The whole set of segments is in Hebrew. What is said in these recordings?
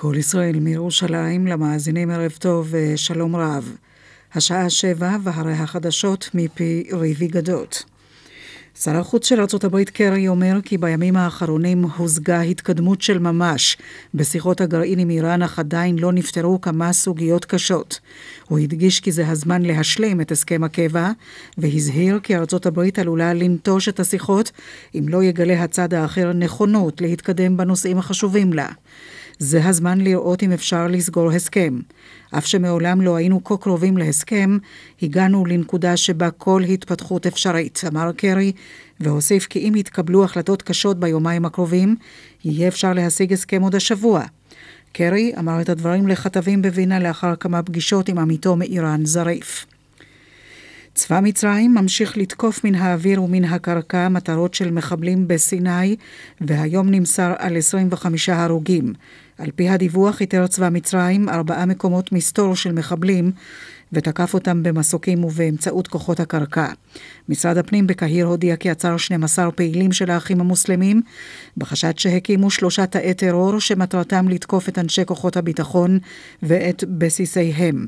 כל ישראל מירושלים, למאזינים ערב טוב ושלום רב. השעה שבע והרי החדשות מפי ריבי גדות. שר החוץ של ארה"ב קרי אומר כי בימים האחרונים הושגה התקדמות של ממש בשיחות הגרעין עם איראן, אך עדיין לא נפתרו כמה סוגיות קשות. הוא הדגיש כי זה הזמן להשלים את הסכם הקבע, והזהיר כי ארה"ב עלולה לנטוש את השיחות אם לא יגלה הצד האחר נכונות להתקדם בנושאים החשובים לה. זה הזמן לראות אם אפשר לסגור הסכם. אף שמעולם לא היינו כה קרובים להסכם, הגענו לנקודה שבה כל התפתחות אפשרית, אמר קרי, והוסיף כי אם יתקבלו החלטות קשות ביומיים הקרובים, יהיה אפשר להשיג הסכם עוד השבוע. קרי אמר את הדברים לכתבים בווינה לאחר כמה פגישות עם עמיתו מאיראן, זריף. צבא מצרים ממשיך לתקוף מן האוויר ומן הקרקע מטרות של מחבלים בסיני, והיום נמסר על 25 הרוגים. על פי הדיווח איתר צבא מצרים ארבעה מקומות מסתור של מחבלים ותקף אותם במסוקים ובאמצעות כוחות הקרקע. משרד הפנים בקהיר הודיע כי עצר 12 פעילים של האחים המוסלמים, בחשד שהקימו שלושה תאי טרור שמטרתם לתקוף את אנשי כוחות הביטחון ואת בסיסיהם.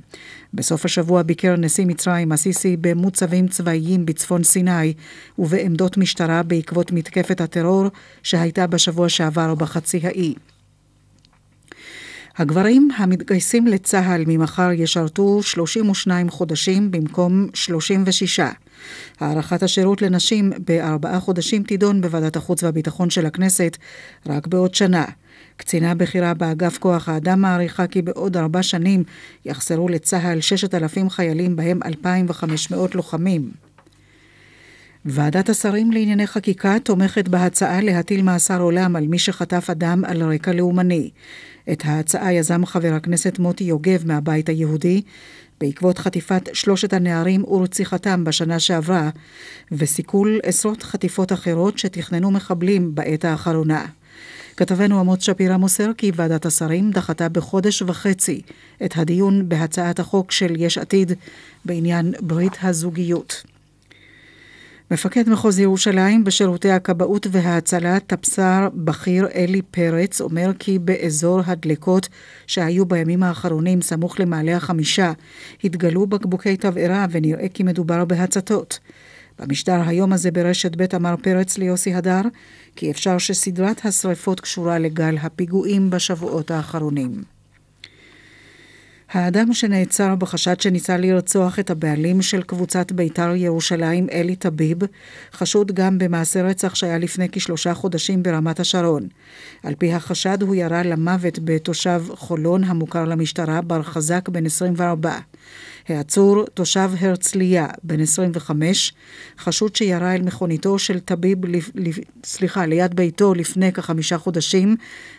בסוף השבוע ביקר נשיא מצרים הסיסי במוצבים צבאיים בצפון סיני ובעמדות משטרה בעקבות מתקפת הטרור שהייתה בשבוע שעבר בחצי האי. הגברים המתגייסים לצה"ל ממחר ישרתו 32 חודשים במקום 36. הארכת השירות לנשים בארבעה חודשים תידון בוועדת החוץ והביטחון של הכנסת רק בעוד שנה. קצינה בכירה באגף כוח האדם מעריכה כי בעוד ארבע שנים יחסרו לצה"ל 6,000 חיילים בהם 2,500 לוחמים. ועדת השרים לענייני חקיקה תומכת בהצעה להטיל מאסר עולם על מי שחטף אדם על רקע לאומני. את ההצעה יזם חבר הכנסת מוטי יוגב מהבית היהודי, בעקבות חטיפת שלושת הנערים ורציחתם בשנה שעברה, וסיכול עשרות חטיפות אחרות שתכננו מחבלים בעת האחרונה. כתבנו עמוס שפירא מוסר כי ועדת השרים דחתה בחודש וחצי את הדיון בהצעת החוק של יש עתיד בעניין ברית הזוגיות. מפקד מחוז ירושלים בשירותי הכבאות וההצלה, טפסר בכיר אלי פרץ, אומר כי באזור הדלקות שהיו בימים האחרונים סמוך למעלה החמישה, התגלו בקבוקי תבערה ונראה כי מדובר בהצתות. במשדר היום הזה ברשת ב' אמר פרץ ליוסי הדר כי אפשר שסדרת השרפות קשורה לגל הפיגועים בשבועות האחרונים. האדם שנעצר בחשד שניסה לרצוח את הבעלים של קבוצת בית"ר ירושלים, אלי טביב, חשוד גם במעשה רצח שהיה לפני כשלושה חודשים ברמת השרון. על פי החשד הוא ירה למוות בתושב חולון המוכר למשטרה, בר חזק בן 24. העצור, תושב הרצליה, בן 25, חשוד שירה אל מכוניתו של טביב, סליחה, ליד ביתו לפני כחמישה חודשים,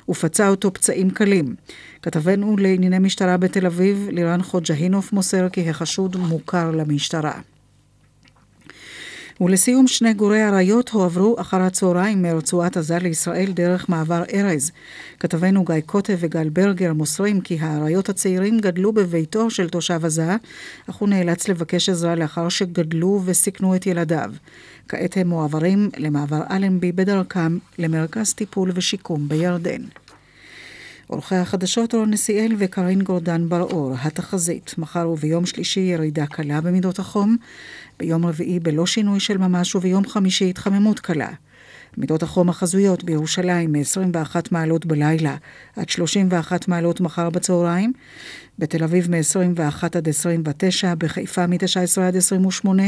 ופצע אותו פצעים קלים. כתבנו לענייני משטרה בתל אביב, לירן חוג'הינוף מוסר כי החשוד מוכר למשטרה. ולסיום, שני גורי אריות הועברו אחר הצהריים מרצועת עזה לישראל דרך מעבר ארז. כתבנו גיא קוטב וגל ברגר מוסרים כי האריות הצעירים גדלו בביתו של תושב עזה, אך הוא נאלץ לבקש עזרה לאחר שגדלו וסיכנו את ילדיו. כעת הם מועברים למעבר אלנבי בדרכם למרכז טיפול ושיקום בירדן. עורכי החדשות רון נסיאל וקרין גורדן בר-אור, התחזית, מחר וביום שלישי ירידה קלה במידות החום, ביום רביעי בלא שינוי של ממש וביום חמישי התחממות קלה. מידות החום החזויות בירושלים מ-21 מעלות בלילה עד 31 מעלות מחר בצהריים, בתל אביב מ-21 עד 29, בחיפה מ-19 עד 28,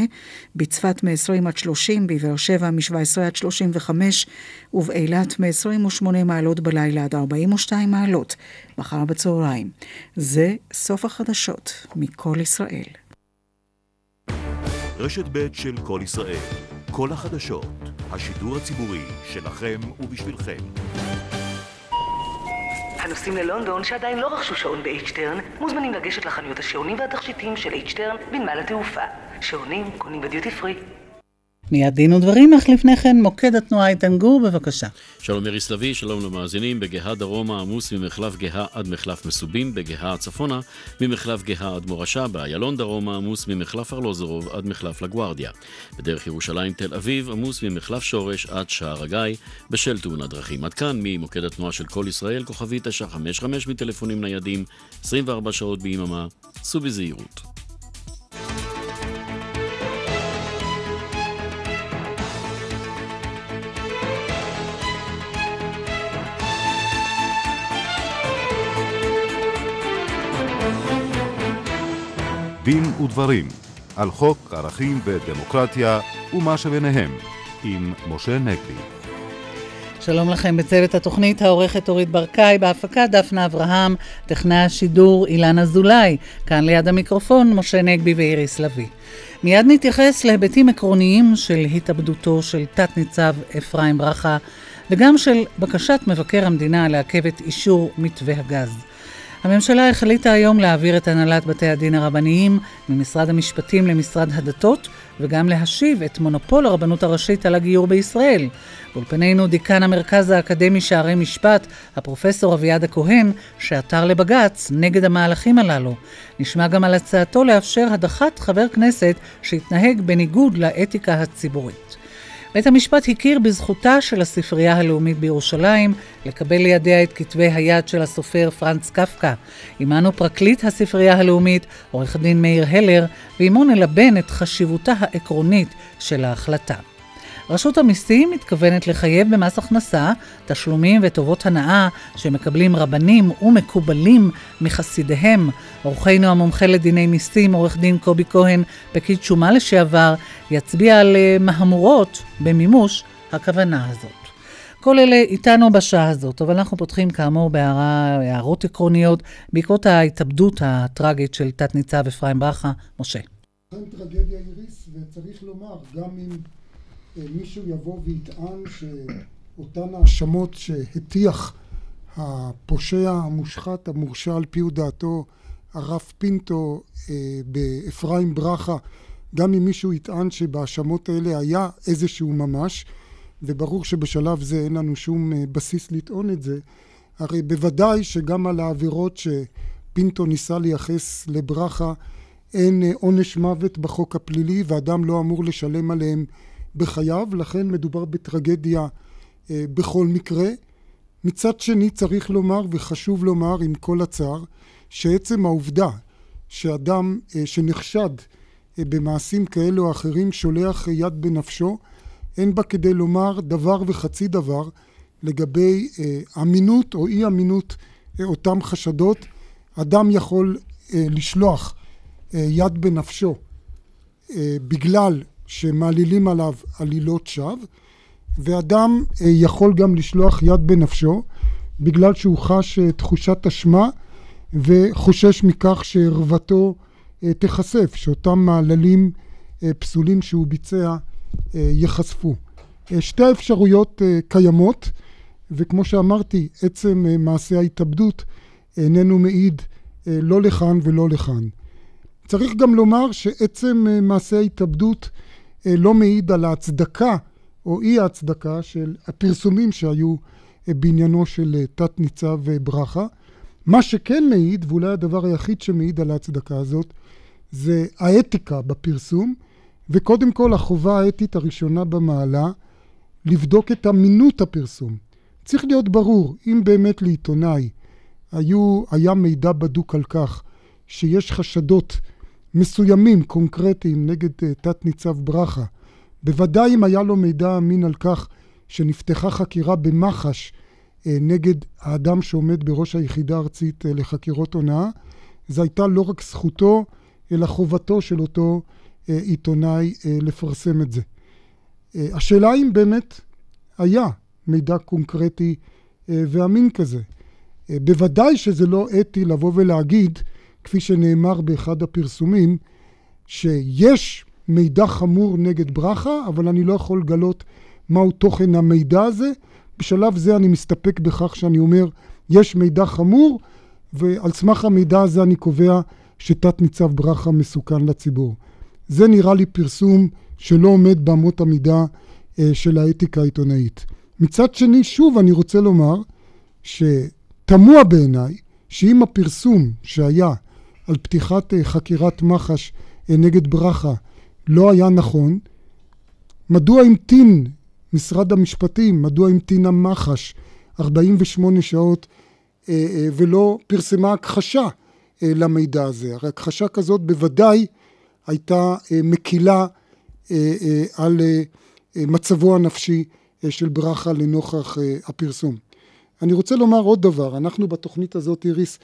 בצפת מ-20 עד 30, בבאר שבע מ-17 עד 35, ובאילת מ-28 מעלות בלילה עד 42 מעלות מחר בצהריים. זה סוף החדשות מכל ישראל. רשת ב' של כל ישראל, כל החדשות, השידור הציבורי שלכם ובשבילכם. הנוסעים ללונדון שעדיין לא רכשו שעון ב-H-Turn מוזמנים לגשת לחנויות השעונים והתכשיטים של H-Turn בנמל התעופה. שעונים קונים בדיוטי פרי. מיד דין ודברים, אך לפני כן מוקד התנועה איתן גור, בבקשה. שלום יריס לביא, שלום למאזינים. בגאה דרומה עמוס ממחלף גאה עד מחלף מסובים, בגאה צפונה, ממחלף גאה עד מורשה, באיילון דרומה עמוס ממחלף ארלוזורוב עד מחלף לגוארדיה. בדרך ירושלים תל אביב עמוס ממחלף שורש עד שער הגיא, בשל תאונת דרכים. עד כאן ממוקד התנועה של כל ישראל, כוכבי 955 מטלפונים ניידים, 24 שעות ביממה, סעו בזהירות. דין ודברים על חוק ערכים ודמוקרטיה ומה שביניהם עם משה נגבי. שלום לכם בצוות התוכנית, העורכת אורית ברקאי, בהפקה דפנה אברהם, טכנאי השידור אילן אזולאי, כאן ליד המיקרופון משה נגבי ואיריס לביא. מיד נתייחס להיבטים עקרוניים של התאבדותו של תת-ניצב אפרים ברכה וגם של בקשת מבקר המדינה לעכב את אישור מתווה הגז. הממשלה החליטה היום להעביר את הנהלת בתי הדין הרבניים ממשרד המשפטים למשרד הדתות, וגם להשיב את מונופול הרבנות הראשית על הגיור בישראל. באולפנינו דיקן המרכז האקדמי שערי משפט, הפרופסור אביעד הכהן, שעתר לבג"ץ נגד המהלכים הללו. נשמע גם על הצעתו לאפשר הדחת חבר כנסת שהתנהג בניגוד לאתיקה הציבורית. בית המשפט הכיר בזכותה של הספרייה הלאומית בירושלים לקבל לידיה את כתבי היד של הסופר פרנץ קפקא. עמנו פרקליט הספרייה הלאומית, עורך דין מאיר הלר, ועמו נלבן את חשיבותה העקרונית של ההחלטה. רשות המיסים מתכוונת לחייב במס הכנסה תשלומים וטובות הנאה שמקבלים רבנים ומקובלים מחסידיהם. אורחנו המומחה לדיני מיסים, עורך דין קובי כהן, פקיד שומה לשעבר, יצביע על אה, מהמורות במימוש הכוונה הזאת. כל אלה איתנו בשעה הזאת, אבל אנחנו פותחים כאמור בהערות עקרוניות בעקבות ההתאבדות הטראגית של תת-ניצב אפרים ברכה. משה. טרגדיה איריס, וצריך לומר, גם אם מישהו יבוא ויטען שאותן האשמות שהטיח הפושע המושחת המורשע על פי הודעתו הרב פינטו אה, באפרים ברכה גם אם מישהו יטען שבהאשמות האלה היה איזשהו ממש וברור שבשלב זה אין לנו שום אה, בסיס לטעון את זה הרי בוודאי שגם על העבירות שפינטו ניסה לייחס לברכה אין אה, עונש מוות בחוק הפלילי ואדם לא אמור לשלם עליהם בחייו, לכן מדובר בטרגדיה אה, בכל מקרה. מצד שני צריך לומר וחשוב לומר עם כל הצער שעצם העובדה שאדם אה, שנחשד אה, במעשים כאלה או אחרים שולח יד בנפשו אין בה כדי לומר דבר וחצי דבר לגבי אמינות או אי אמינות אותם חשדות. אדם יכול לשלוח יד בנפשו בגלל שמעלילים עליו עלילות שווא ואדם אה, יכול גם לשלוח יד בנפשו בגלל שהוא חש אה, תחושת אשמה וחושש מכך שערוותו אה, תיחשף, שאותם מעללים פסולים שהוא ביצע ייחשפו. שתי האפשרויות קיימות וכמו שאמרתי עצם מעשה ההתאבדות איננו מעיד לא לכאן ולא לכאן. צריך גם לומר שעצם מעשה ההתאבדות לא מעיד על ההצדקה או אי ההצדקה של הפרסומים שהיו אה, בעניינו של אה, תת ניצב ברכה. מה שכן מעיד, ואולי הדבר היחיד שמעיד על ההצדקה הזאת, זה האתיקה בפרסום, וקודם כל החובה האתית הראשונה במעלה, לבדוק את אמינות הפרסום. צריך להיות ברור, אם באמת לעיתונאי היו, היה מידע בדוק על כך שיש חשדות מסוימים, קונקרטיים, נגד uh, תת-ניצב ברכה. בוודאי אם היה לו מידע אמין על כך שנפתחה חקירה במח"ש uh, נגד האדם שעומד בראש היחידה הארצית uh, לחקירות הונאה, זו הייתה לא רק זכותו, אלא חובתו של אותו עיתונאי לפרסם את זה. השאלה אם באמת היה מידע קונקרטי ואמין כזה. בוודאי שזה לא אתי לבוא ולהגיד כפי שנאמר באחד הפרסומים, שיש מידע חמור נגד ברכה, אבל אני לא יכול לגלות מהו תוכן המידע הזה. בשלב זה אני מסתפק בכך שאני אומר, יש מידע חמור, ועל סמך המידע הזה אני קובע שתת ניצב ברכה מסוכן לציבור. זה נראה לי פרסום שלא עומד באמות המידה של האתיקה העיתונאית. מצד שני, שוב אני רוצה לומר שתמוה בעיניי שאם הפרסום שהיה על פתיחת חקירת מח"ש נגד ברכה לא היה נכון, מדוע המתין משרד המשפטים, מדוע המתינה מח"ש 48 שעות ולא פרסמה הכחשה למידע הזה? הרי הכחשה כזאת בוודאי הייתה מקילה על מצבו הנפשי של ברכה לנוכח הפרסום. אני רוצה לומר עוד דבר, אנחנו בתוכנית הזאת איריס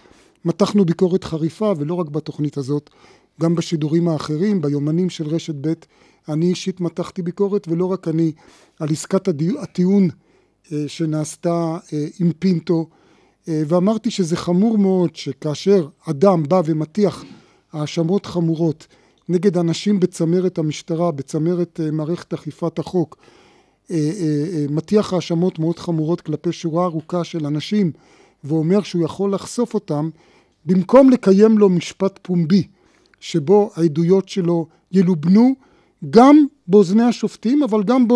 מתחנו ביקורת חריפה ולא רק בתוכנית הזאת, גם בשידורים האחרים, ביומנים של רשת ב' אני אישית מתחתי ביקורת ולא רק אני על עסקת הטיעון שנעשתה עם פינטו ואמרתי שזה חמור מאוד שכאשר אדם בא ומטיח האשמות חמורות נגד אנשים בצמרת המשטרה, בצמרת מערכת אכיפת החוק, מטיח האשמות מאוד חמורות כלפי שורה ארוכה של אנשים ואומר שהוא יכול לחשוף אותם, במקום לקיים לו משפט פומבי שבו העדויות שלו ילובנו גם באוזני השופטים אבל גם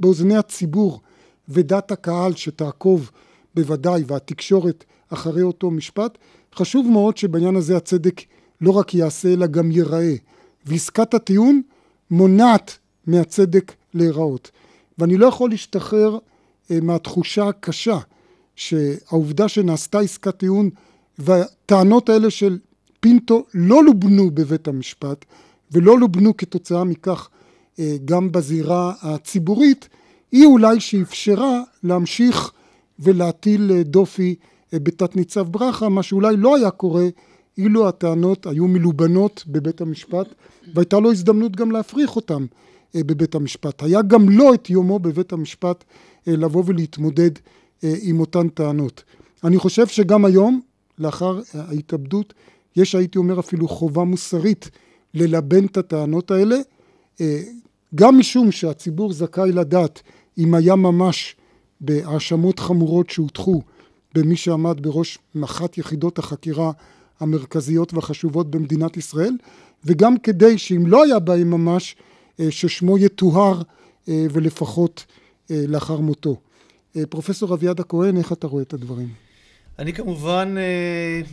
באוזני הציבור ודעת הקהל שתעקוב בוודאי והתקשורת אחרי אותו משפט, חשוב מאוד שבעניין הזה הצדק לא רק יעשה אלא גם ייראה. ועסקת הטיעון מונעת מהצדק להיראות. ואני לא יכול להשתחרר מהתחושה הקשה שהעובדה שנעשתה עסקת טיעון והטענות האלה של פינטו לא לובנו בבית המשפט ולא לובנו כתוצאה מכך גם בזירה הציבורית היא אולי שאפשרה להמשיך ולהטיל דופי בתת ניצב ברכה מה שאולי לא היה קורה אילו הטענות היו מלובנות בבית המשפט והייתה לו הזדמנות גם להפריך אותם בבית המשפט. היה גם לו את יומו בבית המשפט לבוא ולהתמודד עם אותן טענות. אני חושב שגם היום לאחר ההתאבדות יש הייתי אומר אפילו חובה מוסרית ללבן את הטענות האלה גם משום שהציבור זכאי לדעת אם היה ממש בהאשמות חמורות שהוטחו במי שעמד בראש אחת יחידות החקירה המרכזיות והחשובות במדינת ישראל וגם כדי שאם לא היה בהם ממש ששמו יטוהר ולפחות לאחר מותו. פרופסור אביעד הכהן איך אתה רואה את הדברים? אני כמובן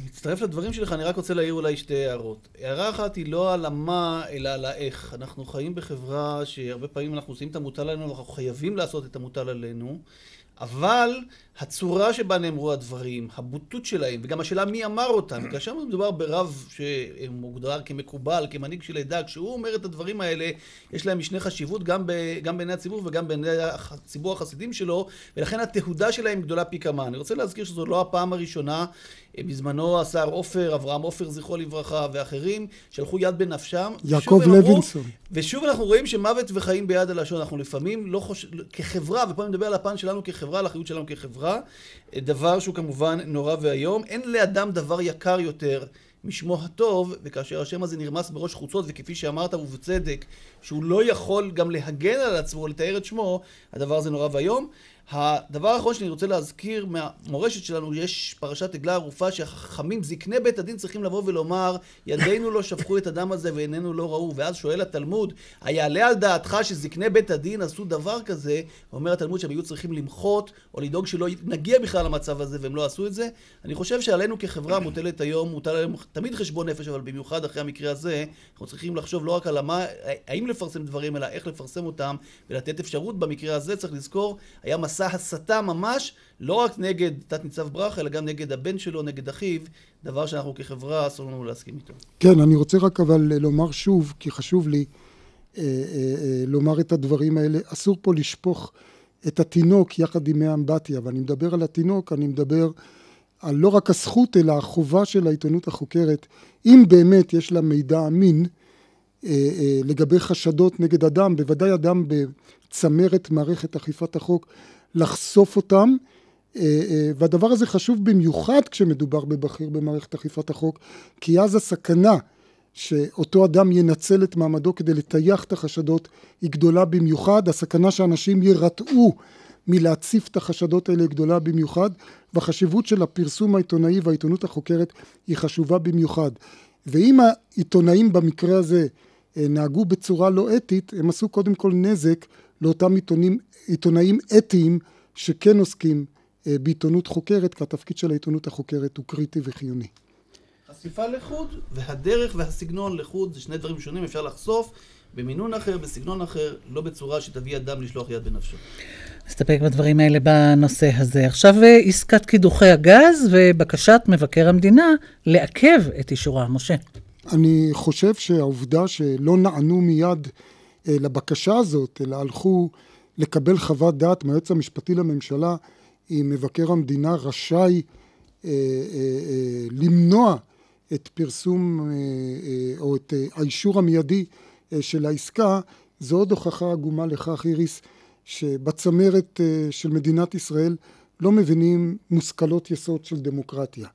מצטרף לדברים שלך, אני רק רוצה להעיר אולי שתי הערות. הערה אחת היא לא על המה אלא על האיך. אנחנו חיים בחברה שהרבה פעמים אנחנו עושים את המוטל עלינו, אנחנו חייבים לעשות את המוטל עלינו אבל הצורה שבה נאמרו הדברים, הבוטות שלהם וגם השאלה מי אמר אותם, כאשר מדובר ברב שמוגדר כמקובל, כמנהיג של עדה, כשהוא אומר את הדברים האלה יש להם משנה חשיבות גם בעיני הציבור וגם בעיני הציבור החסידים שלו ולכן התהודה שלהם גדולה פי כמה. אני רוצה להזכיר שזו לא הפעם הראשונה בזמנו השר עופר, אברהם עופר זכרו לברכה ואחרים שלחו יד בנפשם יעקב לוינסון. ושוב אנחנו רואים שמוות וחיים ביד הלשון. אנחנו לפעמים לא חושב, כחברה ופה אני מדבר על הפן שלנו כחברה, על האחריות שלנו כחברה דבר שהוא כמובן נורא ואיום. אין לאדם דבר יקר יותר משמו הטוב וכאשר השם הזה נרמס בראש חוצות וכפי שאמרת ובצדק שהוא לא יכול גם להגן על עצמו לתאר את שמו הדבר הזה נורא ואיום הדבר האחרון שאני רוצה להזכיר מהמורשת שלנו, יש פרשת עגלה ערופה שהחכמים, זקני בית הדין צריכים לבוא ולומר ידינו לא שפכו את הדם הזה ועינינו לא ראו ואז שואל התלמוד, היעלה על דעתך שזקני בית הדין עשו דבר כזה? אומר התלמוד שהם היו צריכים למחות או לדאוג שלא נגיע בכלל למצב הזה והם לא עשו את זה אני חושב שעלינו כחברה מוטלת היום, מוטל היום תמיד חשבון נפש אבל במיוחד אחרי המקרה הזה אנחנו צריכים לחשוב לא רק על המה, האם לפרסם דברים אלא איך לפרסם אותם ולתת אפשרות במקרה הזה צריך לזכור, היה מסע מסע הסתה ממש, לא רק נגד תת ניצב ברכה, אלא גם נגד הבן שלו, נגד אחיו, דבר שאנחנו כחברה אסור לנו להסכים איתו. כן, אני רוצה רק אבל לומר שוב, כי חשוב לי אה, אה, לומר את הדברים האלה, אסור פה לשפוך את התינוק יחד עם האמבטיה, ואני מדבר על התינוק, אני מדבר על לא רק הזכות, אלא החובה של העיתונות החוקרת, אם באמת יש לה מידע אמין, לגבי חשדות נגד אדם, בוודאי אדם בצמרת מערכת אכיפת החוק, לחשוף אותם והדבר הזה חשוב במיוחד כשמדובר בבכיר במערכת אכיפת החוק כי אז הסכנה שאותו אדם ינצל את מעמדו כדי לטייח את החשדות היא גדולה במיוחד, הסכנה שאנשים יירתעו מלהציף את החשדות האלה היא גדולה במיוחד והחשיבות של הפרסום העיתונאי והעיתונות החוקרת היא חשובה במיוחד. ואם העיתונאים במקרה הזה נהגו בצורה לא אתית, הם עשו קודם כל נזק לאותם עיתונים, עיתונאים אתיים שכן עוסקים בעיתונות חוקרת, כי התפקיד של העיתונות החוקרת הוא קריטי וחיוני. חשיפה לחוד והדרך והסגנון לחוד זה שני דברים שונים, אפשר לחשוף במינון אחר, בסגנון אחר, לא בצורה שתביא אדם לשלוח יד בנפשו. נסתפק בדברים האלה בנושא הזה. עכשיו אה, עסקת קידוחי הגז ובקשת מבקר המדינה לעכב את אישורה. משה. אני חושב שהעובדה שלא נענו מיד אה, לבקשה הזאת, אלא הלכו לקבל חוות דעת מהיועץ המשפטי לממשלה, אם מבקר המדינה רשאי אה, אה, אה, למנוע את פרסום אה, אה, או את אה, האישור המיידי של העסקה, זו עוד הוכחה עגומה לכך, איריס, שבצמרת של מדינת ישראל לא מבינים מושכלות יסוד של דמוקרטיה.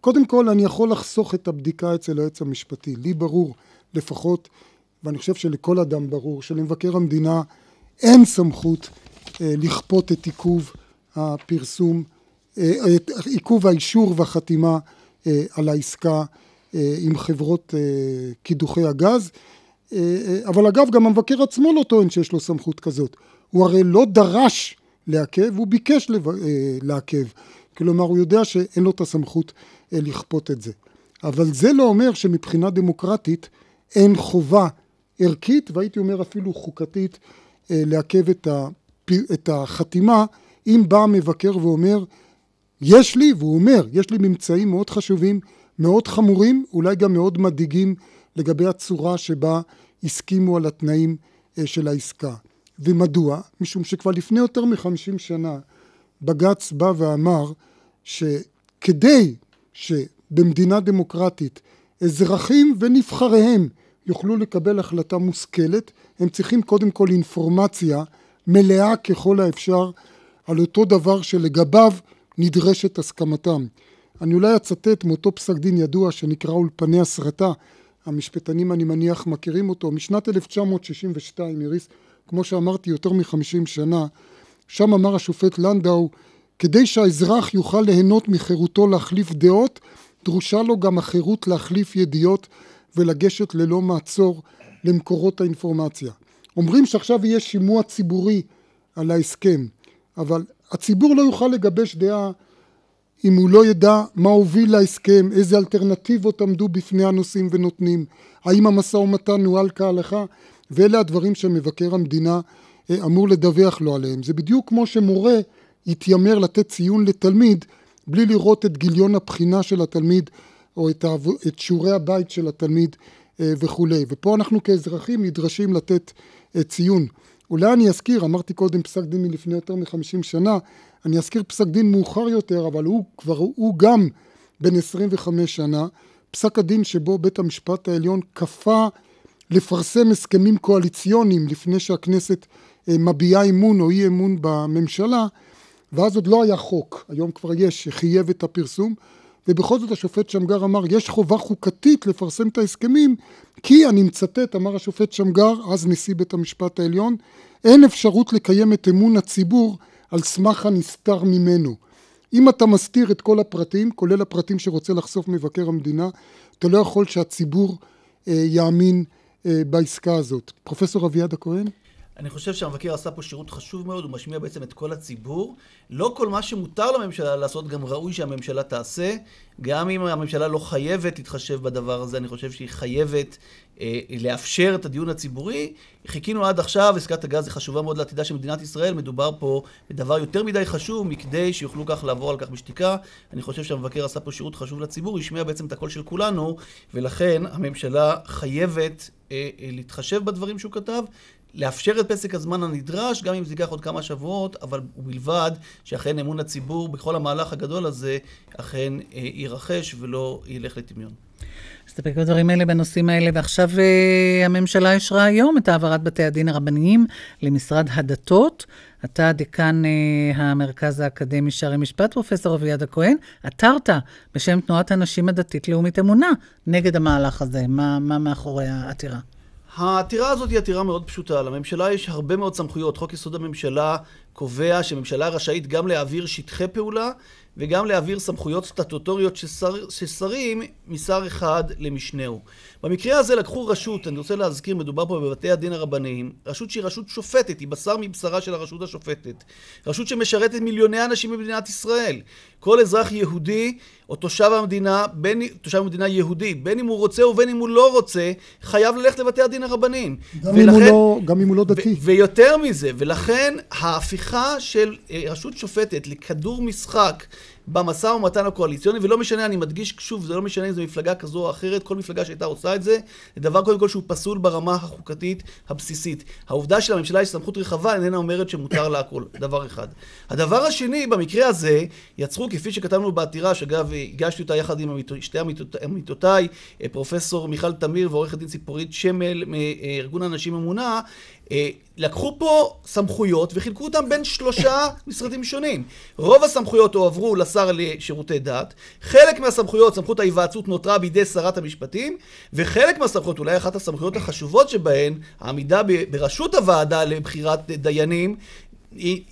קודם כל, אני יכול לחסוך את הבדיקה אצל היועץ המשפטי. לי ברור, לפחות, ואני חושב שלכל אדם ברור, שלמבקר המדינה אין סמכות אה, לכפות את עיכוב הפרסום, אה, את עיכוב האישור והחתימה אה, על העסקה אה, עם חברות אה, קידוחי הגז. אבל אגב, גם המבקר עצמו לא טוען שיש לו סמכות כזאת. הוא הרי לא דרש לעכב, הוא ביקש לעכב. כלומר, הוא יודע שאין לו את הסמכות לכפות את זה. אבל זה לא אומר שמבחינה דמוקרטית אין חובה ערכית, והייתי אומר אפילו חוקתית, לעכב את החתימה, אם בא המבקר ואומר, יש לי, והוא אומר, יש לי ממצאים מאוד חשובים, מאוד חמורים, אולי גם מאוד מדאיגים לגבי הצורה שבה הסכימו על התנאים אה, של העסקה. ומדוע? משום שכבר לפני יותר מחמישים שנה בג"ץ בא ואמר שכדי שבמדינה דמוקרטית אזרחים ונבחריהם יוכלו לקבל החלטה מושכלת, הם צריכים קודם כל אינפורמציה מלאה ככל האפשר על אותו דבר שלגביו נדרשת הסכמתם. אני אולי אצטט מאותו פסק דין ידוע שנקרא אולפני הסרטה, המשפטנים אני מניח מכירים אותו, משנת 1962, איריס, כמו שאמרתי יותר מחמישים שנה, שם אמר השופט לנדאו, כדי שהאזרח יוכל ליהנות מחירותו להחליף דעות, דרושה לו גם החירות להחליף ידיעות ולגשת ללא מעצור למקורות האינפורמציה. אומרים שעכשיו יהיה שימוע ציבורי על ההסכם, אבל הציבור לא יוכל לגבש דעה אם הוא לא ידע מה הוביל להסכם, איזה אלטרנטיבות עמדו בפני הנושאים ונותנים, האם המשא ומתן נוהל כהלכה, ואלה הדברים שמבקר המדינה אה, אמור לדווח לו עליהם. זה בדיוק כמו שמורה יתיימר לתת ציון לתלמיד בלי לראות את גיליון הבחינה של התלמיד או את, העב... את שיעורי הבית של התלמיד אה, וכולי. ופה אנחנו כאזרחים נדרשים לתת אה, ציון. אולי אני אזכיר, אמרתי קודם פסק דין מלפני יותר מחמישים שנה, אני אזכיר פסק דין מאוחר יותר, אבל הוא כבר, הוא גם בן 25 שנה, פסק הדין שבו בית המשפט העליון כפה לפרסם הסכמים קואליציוניים לפני שהכנסת אה, מביעה אמון או אי אמון בממשלה, ואז עוד לא היה חוק, היום כבר יש, שחייב את הפרסום, ובכל זאת השופט שמגר אמר, יש חובה חוקתית לפרסם את ההסכמים, כי, אני מצטט, אמר השופט שמגר, אז נשיא בית המשפט העליון, אין אפשרות לקיים את אמון הציבור על סמך הנסתר ממנו. אם אתה מסתיר את כל הפרטים, כולל הפרטים שרוצה לחשוף מבקר המדינה, אתה לא יכול שהציבור אה, יאמין אה, בעסקה הזאת. פרופסור אביעד הכהן? אני חושב שהמבקר עשה פה שירות חשוב מאוד, הוא משמיע בעצם את כל הציבור. לא כל מה שמותר לממשלה לעשות, גם ראוי שהממשלה תעשה. גם אם הממשלה לא חייבת להתחשב בדבר הזה, אני חושב שהיא חייבת אה, לאפשר את הדיון הציבורי. חיכינו עד עכשיו, עסקת הגז היא חשובה מאוד לעתידה של מדינת ישראל. מדובר פה בדבר יותר מדי חשוב, מכדי שיוכלו כך לעבור על כך בשתיקה. אני חושב שהמבקר עשה פה שירות חשוב לציבור, השמיע בעצם את הקול של כולנו, ולכן הממשלה חייבת אה, אה, להתחשב בדברים שהוא כתב, לאפשר את פסק הזמן הנדרש, גם אם זה ייקח עוד כמה שבועות, אבל ובלבד שאכן אמון הציבור בכל המהלך הגדול הזה אכן אה, יירכש ולא ילך לטמיון. נסתפק בדברים האלה בנושאים האלה, ועכשיו אה, הממשלה אישרה היום את העברת בתי הדין הרבניים למשרד הדתות. אתה דיקן אה, המרכז האקדמי שערי משפט, פרופ' אביעד הכהן, עתרת בשם תנועת הנשים הדתית לאומית אמונה נגד המהלך הזה. מה, מה מאחורי העתירה? העתירה הזאת היא עתירה מאוד פשוטה. לממשלה יש הרבה מאוד סמכויות. חוק יסוד הממשלה קובע שממשלה רשאית גם להעביר שטחי פעולה וגם להעביר סמכויות סטטוטוריות של, שר, של שרים משר אחד למשנהו. במקרה הזה לקחו רשות, אני רוצה להזכיר, מדובר פה בבתי הדין הרבניים, רשות שהיא רשות שופטת, היא בשר מבשרה של הרשות השופטת. רשות שמשרתת מיליוני אנשים במדינת ישראל. כל אזרח יהודי או תושב המדינה, בין, תושב המדינה יהודי, בין אם הוא רוצה ובין אם הוא לא רוצה, חייב ללכת לבתי הדין הרבניים. גם, ולכן, אם, הוא לא, גם אם הוא לא דתי. ויותר מזה, ולכן ההפיכה של אה, רשות שופטת לכדור משחק במשא ומתן הקואליציוני, ולא משנה, אני מדגיש שוב, זה לא משנה אם זו מפלגה כזו או אחרת, כל מפלגה שהייתה עושה את זה, זה דבר קודם כל שהוא פסול ברמה החוקתית הבסיסית. העובדה שלממשלה יש סמכות רחבה איננה אומרת שמותר לה הכל, דבר אחד. הדבר השני, במקרה הזה, יצרו, כפי שכתבנו בעתירה, שאגב, הגשתי אותה יחד עם שתי עמיתותיי, פרופסור מיכל תמיר ועורכת דין ציפורית שמל מארגון אנשים אמונה, אה, לקחו פה סמכויות וחילקו אותן בין שלושה משרדים שונים. רוב הסמכויות הועברו לשר לשירותי דת, חלק מהסמכויות, סמכות ההיוועצות נותרה בידי שרת המשפטים, וחלק מהסמכויות, אולי אחת הסמכויות החשובות שבהן, העמידה בראשות הוועדה לבחירת דיינים, היא,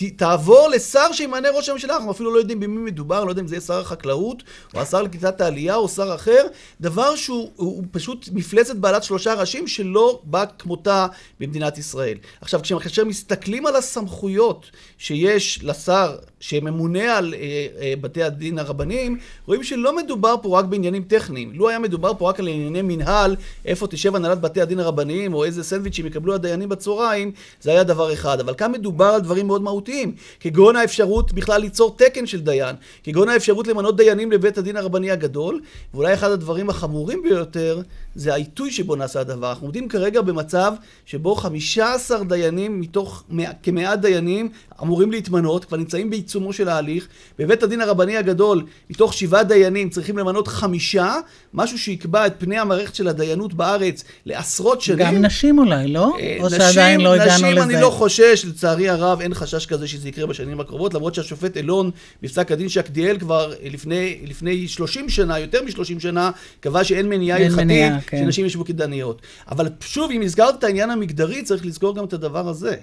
היא תעבור לשר שימנה ראש הממשלה, אנחנו אפילו לא יודעים במי מדובר, לא יודע אם זה יהיה שר החקלאות, או השר לקליטת העלייה, או שר אחר, דבר שהוא פשוט מפלצת בעלת שלושה ראשים שלא בא כמותה במדינת ישראל. עכשיו, כשאנחנו מסתכלים על הסמכויות שיש לשר שממונה על אה, אה, בתי הדין הרבניים, רואים שלא מדובר פה רק בעניינים טכניים. לו היה מדובר פה רק על ענייני מנהל, איפה תשב הנהלת בתי הדין הרבניים, או איזה סנדוויץ' יקבלו הדיינים בצהריים, זה היה דבר אחד. אבל כאן מדובר על דברים מאוד מהותיים, כגון האפשרות בכלל ליצור תקן של דיין, כגון האפשרות למנות דיינים לבית הדין הרבני הגדול, ואולי אחד הדברים החמורים ביותר זה העיתוי שבו נעשה הדבר. אנחנו עומדים כרגע במצב שבו 15 דיינים מתוך כמאה דיינים אמורים להתמנות, כבר נמצאים בעיצומו של ההליך. בבית הדין הרבני הגדול, מתוך שבעה דיינים צריכים למנות חמישה, משהו שיקבע את פני המערכת של הדיינות בארץ לעשרות שנים. גם נשים אולי, לא? אה, או נשים, שעדיין לא הגענו לזה? נשים אני לא חושש, לצערי הרב אין חשש כזה שזה יקרה בשנים הקרובות, למרות שהשופט אלון בפסק הדין שקדיאל כבר לפני, לפני 30 שנה, יותר מ-30 שנה, קבע שאין מניעה הלכתית כן. שנשים ישבו כדניות. אבל שוב, אם הזכרת את העניין המגדרי, צריך לזכור גם את הדבר הזה.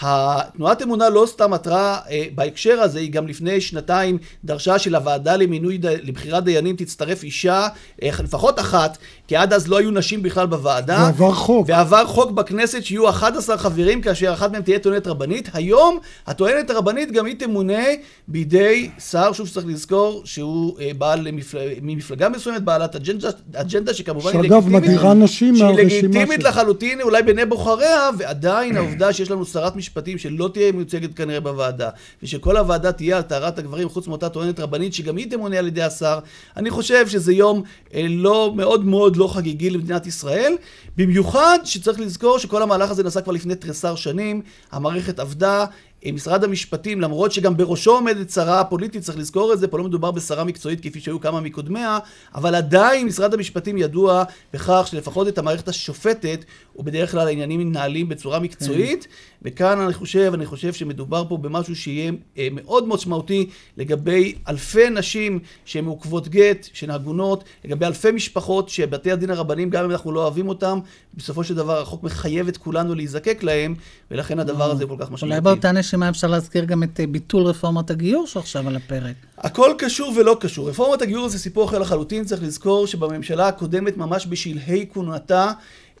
התנועת אמונה לא סתם עתרה אה, בהקשר הזה, היא גם לפני שנתיים דרשה שלוועדה למינוי. לבחירת דיינים תצטרף אישה, אה, לפחות אחת, כי עד אז לא היו נשים בכלל בוועדה. ועבר חוק. ועבר חוק בכנסת שיהיו 11 חברים, כאשר אחת מהם תהיה טוענת רבנית. היום הטוענת הרבנית גם היא תמונה בידי שר, שוב שצריך לזכור, שהוא אה, בעל למפל... ממפלגה מסוימת, בעלת אג'נדה, אג'נדה שכמובן היא לגיטימית. שאגב מדירה נשים מהרשימה שהיא לגיטימית לחלוטין, אולי בעיני בוחריה, ועדיין העובדה שיש לנו שרת משפטים שלא תהיה מיוצגת כנראה בוועדה, ושכל הוועדה תהיה על טהרת הגברים, חוץ מאותה טוענת רבנית, שגם היא תמונה על ידי השר, אני חושב שזה יום אה, לא, מאוד מאוד לא חגיגי למדינת ישראל, במיוחד שצריך לזכור שכל המהלך הזה נעשה כבר לפני תריסר שנים, המערכת עבדה, משרד המשפטים, למרות שגם בראשו עומדת שרה פוליטית, צריך לזכור את זה, פה לא מדובר בשרה מקצועית כפי שהיו כמה מקודמיה, אבל עדיין משרד המשפטים ידוע בכך שלפחות את המערכת השופטת, ובדרך כלל העניינים מתנהלים בצורה מקצועית, כן. וכאן אני חושב, אני חושב שמדובר פה במשהו שיהיה אה, מאוד משמעותי לגבי אלפי נשים שהן מעוכבות גט, שהן עגונות, לגבי אלפי משפחות שבתי הדין הרבניים, גם אם אנחנו לא אוהבים אותם, בסופו של דבר החוק מחייב את כולנו להיזקק להם, ולכן הדבר הזה כל כך משמעותי. נשימה אפשר להזכיר גם את אה, ביטול רפורמת הגיור שעכשיו על הפרק. הכל קשור ולא קשור. רפורמת הגיור זה סיפור אחר לחלוטין, צריך לזכור שבממשלה הקודמת, ממש בשלהי כהונתה,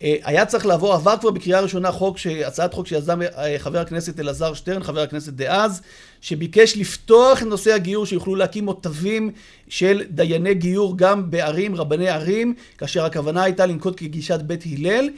אה, היה צריך לעבור, עבר כבר בקריאה ראשונה חוק, הצעת חוק שיזם אה, חבר הכנסת אלעזר שטרן, חבר הכנסת דאז, שביקש לפתוח את נושא הגיור, שיוכלו להקים מוטבים של דייני גיור גם בערים, רבני ערים, כאשר הכוונה הייתה לנקוט כגישת בית הלל.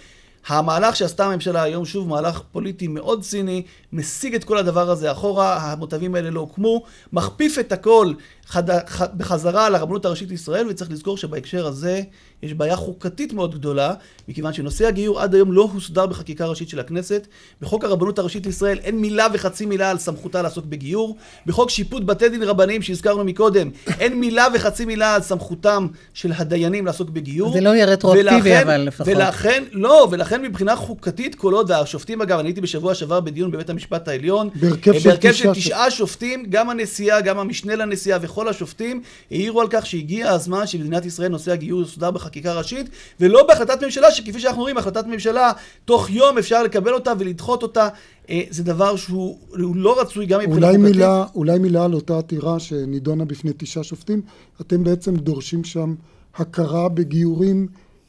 המהלך שעשתה הממשלה היום, שוב, מהלך פוליטי מאוד ציני, משיג את כל הדבר הזה אחורה, המוטבים האלה לא הוקמו, מכפיף את הכל חד... ח... בחזרה לרבנות הראשית לישראל, וצריך לזכור שבהקשר הזה יש בעיה חוקתית מאוד גדולה, מכיוון שנושא הגיור עד היום לא הוסדר בחקיקה ראשית של הכנסת. בחוק הרבנות הראשית לישראל אין מילה וחצי מילה על סמכותה לעסוק בגיור. בחוק שיפוט בתי דין רבניים שהזכרנו מקודם, אין מילה וחצי מילה על סמכותם של הדיינים לעסוק בגיור. זה לא יהיה רטרואקטיבי אבל לפחות. ולכן, לא, ולכן ולכן מבחינה חוקתית כל עוד, והשופטים אגב, אני הייתי בשבוע שעבר בדיון בבית המשפט העליון, בהרכב אה, של בהרכב תשעה של תשעה שופטים, גם הנשיאה, גם המשנה לנשיאה וכל השופטים, העירו על כך שהגיע הזמן שבמדינת ישראל נושא הגיור יסודר בחקיקה ראשית, ולא בהחלטת ממשלה, שכפי שאנחנו רואים, החלטת ממשלה, תוך יום אפשר לקבל אותה ולדחות אותה. אה, זה דבר שהוא הוא לא רצוי גם מבחינה אולי חוקתית. מילה, אולי מילה על אותה עתירה שנידונה בפני תשעה שופטים. אתם בעצם דורשים שם הכרה בגיורים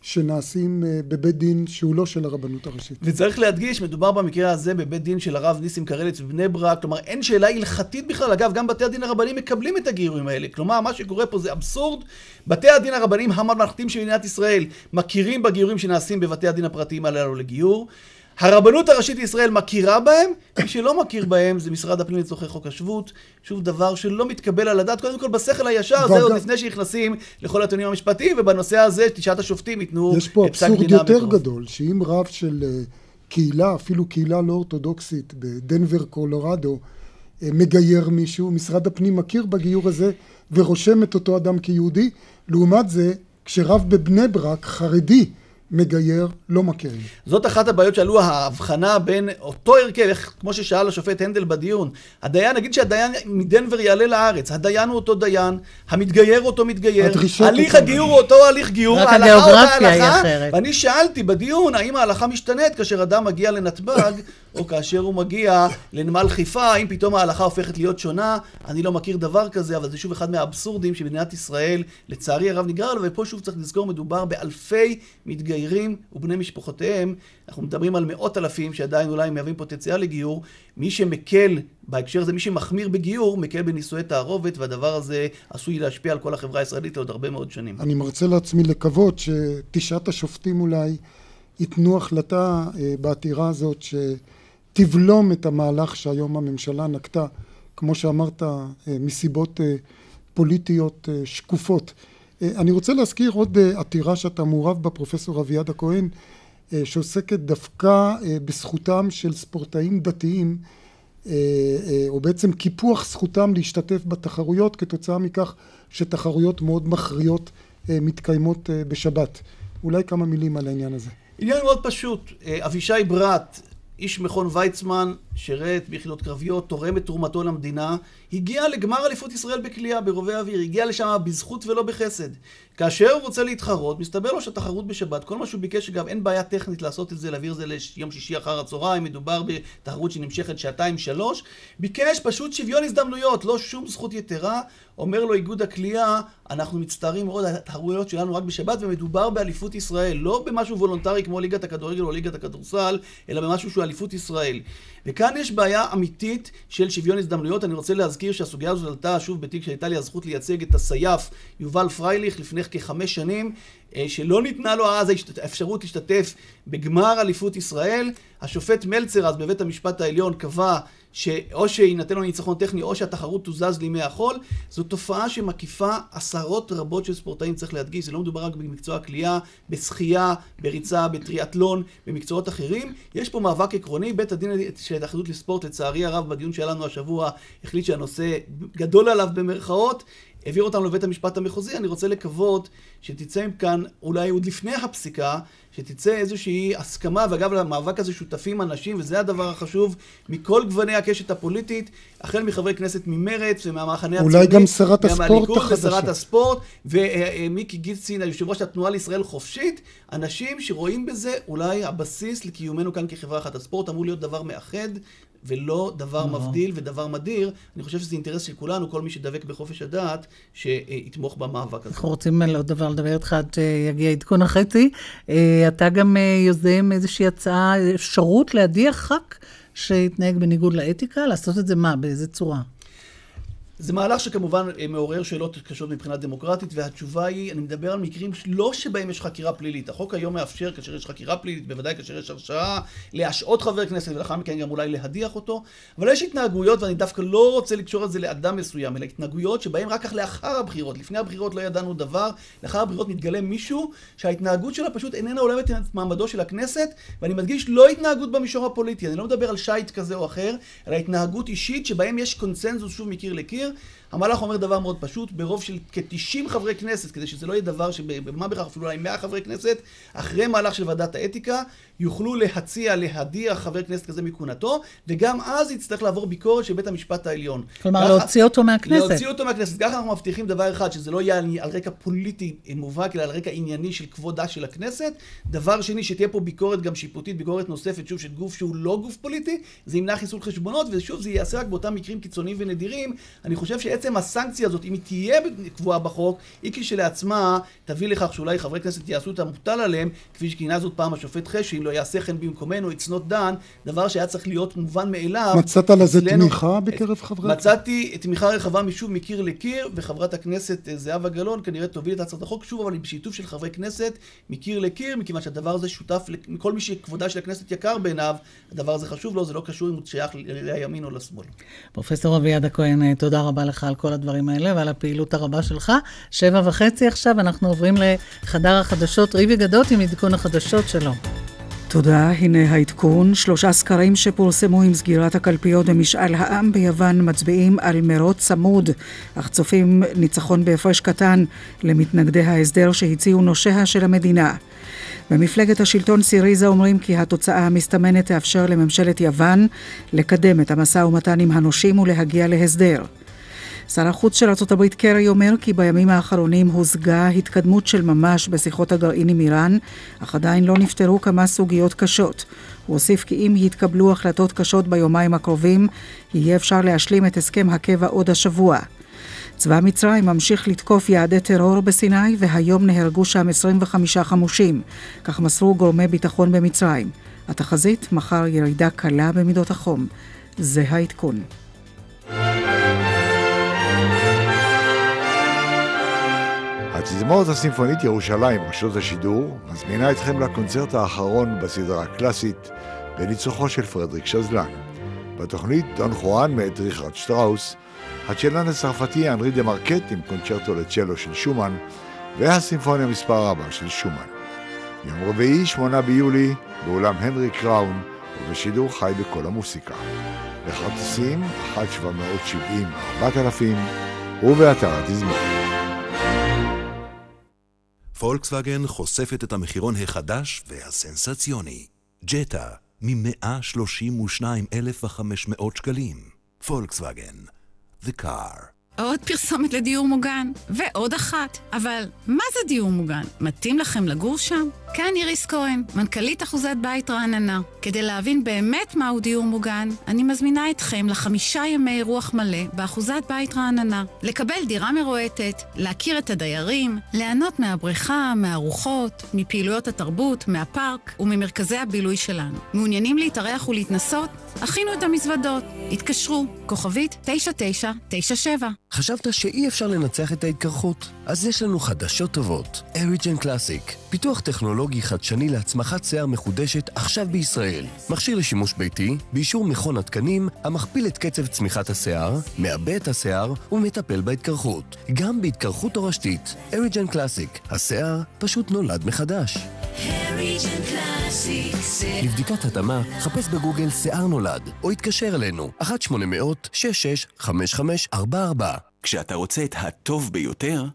שנעשים אה, בבית דין שהוא לא של הרבנות הראשית. וצריך להדגיש, מדובר במקרה הזה בבית דין של הרב ניסים קרליץ בבני ברק, כלומר אין שאלה הלכתית בכלל, אגב גם בתי הדין הרבניים מקבלים את הגיורים האלה, כלומר מה שקורה פה זה אבסורד, בתי הדין הרבניים הממלכתיים של מדינת ישראל מכירים בגיורים שנעשים בבתי הדין הפרטיים הללו לגיור, הרבנות הראשית לישראל מכירה בהם, מי שלא מכיר בהם זה משרד הפנים לצורכי חוק השבות, שוב דבר שלא מתקבל על הדעת, קודם כל בשכל הישר, זה עוד לפני שנכנסים לכל הטיעונים המשפטיים, ובנושא הזה תשעת השופטים ייתנו יש פה את פסק אבסורד דינם יותר בקרוב. גדול, שאם רב של אה, קהילה, אפילו קהילה לא אורתודוקסית בדנבר, קולורדו, אה, מגייר מישהו, משרד הפנים מכיר בגיור הזה ורושם את אותו אדם כיהודי. לעומת זה, כשרב בבני ברק, חרדי, מגייר, לא מכירים. זאת אחת הבעיות שעלו, ההבחנה בין אותו הרכב, איך, כמו ששאל השופט הנדל בדיון, הדיין, נגיד שהדיין מדנבר יעלה לארץ, הדיין הוא אותו דיין, המתגייר הוא אותו מתגייר, הליך. הגיור הוא אותו הליך גיור, רק ההלכה אותה הגיאוגרפיה היא הלכה, אחרת. ואני שאלתי בדיון, האם ההלכה משתנית כאשר אדם מגיע לנתב"ג, או כאשר הוא מגיע לנמל חיפה, האם פתאום ההלכה הופכת להיות שונה, אני לא מכיר דבר כזה, אבל זה שוב אחד מהאבסורדים שמדינת ישראל, לצערי הרב נגרר לו, ופה שוב צריך לזכור, מדובר באלפי מתגיירים ובני משפחותיהם, אנחנו מדברים על מאות אלפים שעדיין אולי מהווים פוטנציאל לגיור, מי שמקל בהקשר הזה, מי שמחמיר בגיור, מקל בנישואי תערובת, והדבר הזה עשוי להשפיע על כל החברה הישראלית לעוד הרבה מאוד שנים. אני מרצה לעצמי לקוות שתשעת השופטים אולי ייתנו החלטה אה, בעתירה הזאת שתבלום את המהלך שהיום הממשלה נקטה, כמו שאמרת, אה, מסיבות אה, פוליטיות אה, שקופות. אני רוצה להזכיר עוד עתירה שאתה מעורב בה, פרופסור אביעד הכהן, שעוסקת דווקא בזכותם של ספורטאים דתיים או בעצם קיפוח זכותם להשתתף בתחרויות כתוצאה מכך שתחרויות מאוד מכריעות מתקיימות בשבת. אולי כמה מילים על העניין הזה. עניין מאוד פשוט, אבישי ברט, איש מכון ויצמן, שירת ביחידות קרביות, תורם את תרומתו למדינה, הגיע לגמר אליפות ישראל בקליעה ברובי האוויר, הגיע לשם בזכות ולא בחסד. כאשר הוא רוצה להתחרות, מסתבר לו שהתחרות בשבת, כל מה שהוא ביקש, אגב, אין בעיה טכנית לעשות את זה, להעביר את זה ליום שישי אחר הצהריים, מדובר בתחרות שנמשכת שעתיים-שלוש, ביקש פשוט שוויון הזדמנויות, לא שום זכות יתרה. אומר לו איגוד הקליעה, אנחנו מצטערים מאוד, התחרויות שלנו רק בשבת, ומדובר באליפות ישראל, לא במשהו וולונטרי כמו ליגת הכדורגל או ליגת הכדורסל, אלא במשהו שהוא אליפות ישראל. וכאן יש בעיה אמיתית של שוויון הזדמנויות. אני רוצה להזכיר שהסוגיה הזאת עלתה שוב בתיק שהייתה לי הזכות לייצג את הסייף יובל פרייליך לפני כחמש שנים, אה, שלא ניתנה לו אז האפשרות להשתתף בגמר אליפות ישראל. השופט מלצר אז בבית המשפט העליון קבע שאו שיינתן לו ניצחון טכני או שהתחרות תוזז לימי החול. זו תופעה שמקיפה עשרות רבות של ספורטאים, צריך להדגיש, זה לא מדובר רק במקצוע הקליעה, בשחייה, בריצה, בטריאטלון, במקצועות אחרים. יש פה מאבק עקרוני, בית הדין של ההתאחדות לספורט, לצערי הרב, בדיון שהיה לנו השבוע, החליט שהנושא גדול עליו במרכאות. העביר אותנו לבית המשפט המחוזי, אני רוצה לקוות שתצא מכאן, אולי עוד לפני הפסיקה, שתצא איזושהי הסכמה, ואגב, למאבק הזה שותפים אנשים, וזה הדבר החשוב, מכל גווני הקשת הפוליטית, החל מחברי כנסת ממרצ ומהמחנה אולי הציוני, גם שרת הספורט החדשה. ושרת הספורט, ומיקי גיצין, היושב ראש התנועה לישראל חופשית, אנשים שרואים בזה אולי הבסיס לקיומנו כאן כחברה אחת. הספורט אמור להיות דבר מאחד, ולא דבר מבדיל ודבר מדיר. אני חושב שזה אינטרס של כולנו, כל מי שדבק בחופש הדעת, שיתמוך במאבק הזה. אנחנו רוצים על עוד דבר לדבר איתך עד שיגיע עדכון החצי. אה, אתה גם אה, יוזם איזושהי הצעה, אפשרות להדיח ח"כ שהתנהג בניגוד לאתיקה, לעשות את זה מה? באיזה צורה? זה מהלך שכמובן אה, מעורר שאלות קשות מבחינה דמוקרטית, והתשובה היא, אני מדבר על מקרים לא שבהם יש חקירה פלילית. החוק היום מאפשר, כאשר יש חקירה פלילית, בוודאי כאשר יש הרשעה, להשעות חבר כנסת, ולאחר מכן גם אולי להדיח אותו, אבל יש התנהגויות, ואני דווקא לא רוצה לקשור את זה לאדם מסוים, אלא התנהגויות שבהן רק כך לאחר הבחירות, לפני הבחירות לא ידענו דבר, לאחר הבחירות מתגלה מישהו שההתנהגות שלה פשוט איננה הולמת את מעמדו של הכנסת, ואני מדגיש, לא התנהגות במישור הפוליטי, אני לא מדבר על שיט כזה או אחר, אלא התנהגות אישית שבהם יש קונצנזוס, שוב מקיר לקיר, לקיר. המהלך אומר דבר מאוד פשוט, ברוב של כ-90 חברי כנסת, כדי שזה לא יהיה דבר שבמה בכך אפילו אולי 100 חברי כנסת, אחרי מהלך של ועדת האתיקה, יוכלו להציע, להדיח חבר כנסת כזה מכהונתו, וגם אז יצטרך לעבור ביקורת של בית המשפט העליון. כלומר, ככה, להוציא אותו מהכנסת. להוציא אותו מהכנסת. ככה אנחנו מבטיחים דבר אחד, שזה לא יהיה על רקע פוליטי מובהק, אלא על רקע ענייני של כבודה של הכנסת. דבר שני, שתהיה פה ביקורת גם שיפוטית, ביקורת נוספת, שוב, של גוף שהוא לא גוף פוליטי, זה ימנע חיסול חשבונות, ושוב, זה ייעשה רק באותם מקרים קיצוניים ונדירים. אני חושב שעצם הסנקציה הזאת, אם היא תהיה קבועה בחוק, היא כשלעצמה תביא לכך שאולי חברי כנסת יעשו את המוטל עליהם, כפי שכינה זאת פעם השופט חשין, לא יעשה כן במקומנו, it's not done, דבר שהיה צריך להיות מובן מאליו. מצאת לזה תמיכה בקרב חברי הכנסת? מצאתי תמיכה רחבה משוב מקיר לקיר, וחברת הכנסת אה, זהבה גלאון כנראה תוביל את הצעת החוק שוב, אבל בשיתוף של חברי כנסת מקיר לקיר, מכיוון שהדבר הזה שותף לכל מי שכבודה של הכנסת יקר בעיניו, הדבר הזה חשוב לו, זה לא קשור אם הוא שייך לימין או לשמאל. פרופסור אביעד הכהן, אה, תודה רבה לך על כל הדברים האלה ועל הפעילות הרבה שלך. שבע וחצי עכשיו, אנחנו עוברים לחדר החדשות ריבי גדות עם עדכון החדשות שלו. תודה, הנה העדכון. שלושה סקרים שפורסמו עם סגירת הקלפיות במשאל העם ביוון מצביעים על מרוץ צמוד, אך צופים ניצחון בהפרש קטן למתנגדי ההסדר שהציעו נושיה של המדינה. במפלגת השלטון סיריזה אומרים כי התוצאה המסתמנת תאפשר לממשלת יוון לקדם את המשא ומתן עם הנושים ולהגיע להסדר. שר החוץ של ארה"ב קרי אומר כי בימים האחרונים הושגה התקדמות של ממש בשיחות הגרעין עם איראן, אך עדיין לא נפתרו כמה סוגיות קשות. הוא הוסיף כי אם יתקבלו החלטות קשות ביומיים הקרובים, יהיה אפשר להשלים את הסכם הקבע עוד השבוע. צבא מצרים ממשיך לתקוף יעדי טרור בסיני, והיום נהרגו שם 25 חמושים. כך מסרו גורמי ביטחון במצרים. התחזית, מחר ירידה קלה במידות החום. זה העדכון. התזמורת הסימפונית ירושלים, רשות השידור, מזמינה אתכם לקונצרט האחרון בסדרה הקלאסית בניצוחו של פרדריק שזלן. בתוכנית דון חואן מאת ריכרד שטראוס, הצ'לן הצרפתי אנרי דה מרקט עם קונצ'רטו לצ'לו של שומן, והסימפוניה מספר 4 של שומן. יום רביעי, 8 ביולי, באולם הנרי קראון, ובשידור חי בכל המוסיקה. לכרטיסים, 1-770-4000, ובאתר התזמורת. פולקסווגן חושפת את המחירון החדש והסנסציוני. ג'טה, מ-132,500 שקלים. פולקסווגן, The Car. עוד פרסומת לדיור מוגן, ועוד אחת. אבל מה זה דיור מוגן? מתאים לכם לגור שם? כאן איריס כהן, מנכ"לית אחוזת בית רעננה. כדי להבין באמת מהו דיור מוגן, אני מזמינה אתכם לחמישה ימי רוח מלא באחוזת בית רעננה. לקבל דירה מרועטת, להכיר את הדיירים, ליהנות מהבריכה, מהרוחות, מפעילויות התרבות, מהפארק וממרכזי הבילוי שלנו. מעוניינים להתארח ולהתנסות? הכינו את המזוודות. התקשרו, כוכבית 9997. חשבת שאי אפשר לנצח את ההתקרחות? אז יש לנו חדשות טובות. אריג'ן קלאסיק, פיתוח טכנולוגי חדשני להצמחת שיער מחודשת עכשיו בישראל. מכשיר לשימוש ביתי, באישור מכון התקנים, המכפיל את קצב צמיחת השיער, מעבה את השיער ומטפל בהתקרחות. גם בהתקרחות תורשתית. אריג'ן קלאסיק, השיער פשוט נולד מחדש. לבדיקת התאמה, חפש בגוגל שיער נולד, או התקשר אלינו, 1-800-665544. כשאתה רוצה את הטוב ביותר...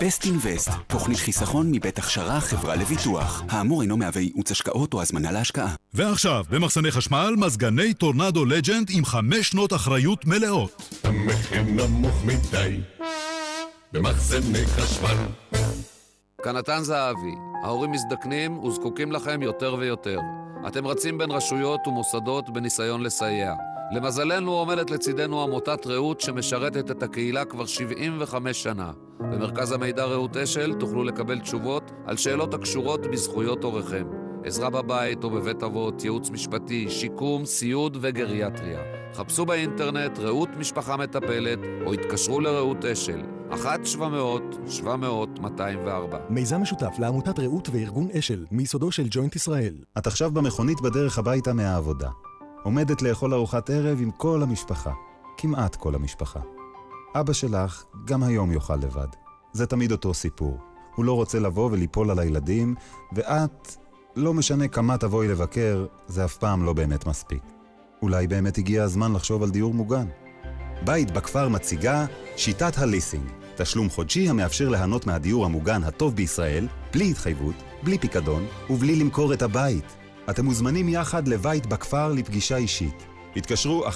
Best Invest, תוכנית חיסכון מבית הכשרה חברה לביטוח. האמור אינו מהווה ייעוץ השקעות או הזמנה להשקעה. ועכשיו, במחסני חשמל, מזגני טורנדו Legend עם חמש שנות אחריות מלאות. המחיר נמוך מדי. במחסני חשמל. כנתן זהבי, ההורים מזדקנים וזקוקים לכם יותר ויותר. אתם רצים בין רשויות ומוסדות בניסיון לסייע. למזלנו עומדת לצידנו עמותת רעות שמשרתת את הקהילה כבר 75 שנה. במרכז המידע רעות אשל תוכלו לקבל תשובות על שאלות הקשורות בזכויות הוריכם. עזרה בבית או בבית אבות, ייעוץ משפטי, שיקום, סיעוד וגריאטריה. חפשו באינטרנט רעות משפחה מטפלת או התקשרו לרעות אשל, 1-700-700-204. מיזם משותף לעמותת רעות וארגון אשל, מיסודו של ג'וינט ישראל. את עכשיו במכונית בדרך הביתה מהעבודה. עומדת לאכול ארוחת ערב עם כל המשפחה. כמעט כל המשפחה. אבא שלך גם היום יאכל לבד. זה תמיד אותו סיפור. הוא לא רוצה לבוא וליפול על הילדים, ואת, לא משנה כמה תבואי לבקר, זה אף פעם לא באמת מספיק. אולי באמת הגיע הזמן לחשוב על דיור מוגן. בית בכפר מציגה שיטת הליסינג, תשלום חודשי המאפשר ליהנות מהדיור המוגן הטוב בישראל, בלי התחייבות, בלי פיקדון ובלי למכור את הבית. אתם מוזמנים יחד לבית בכפר לפגישה אישית. התקשרו 1-800-30-70-70.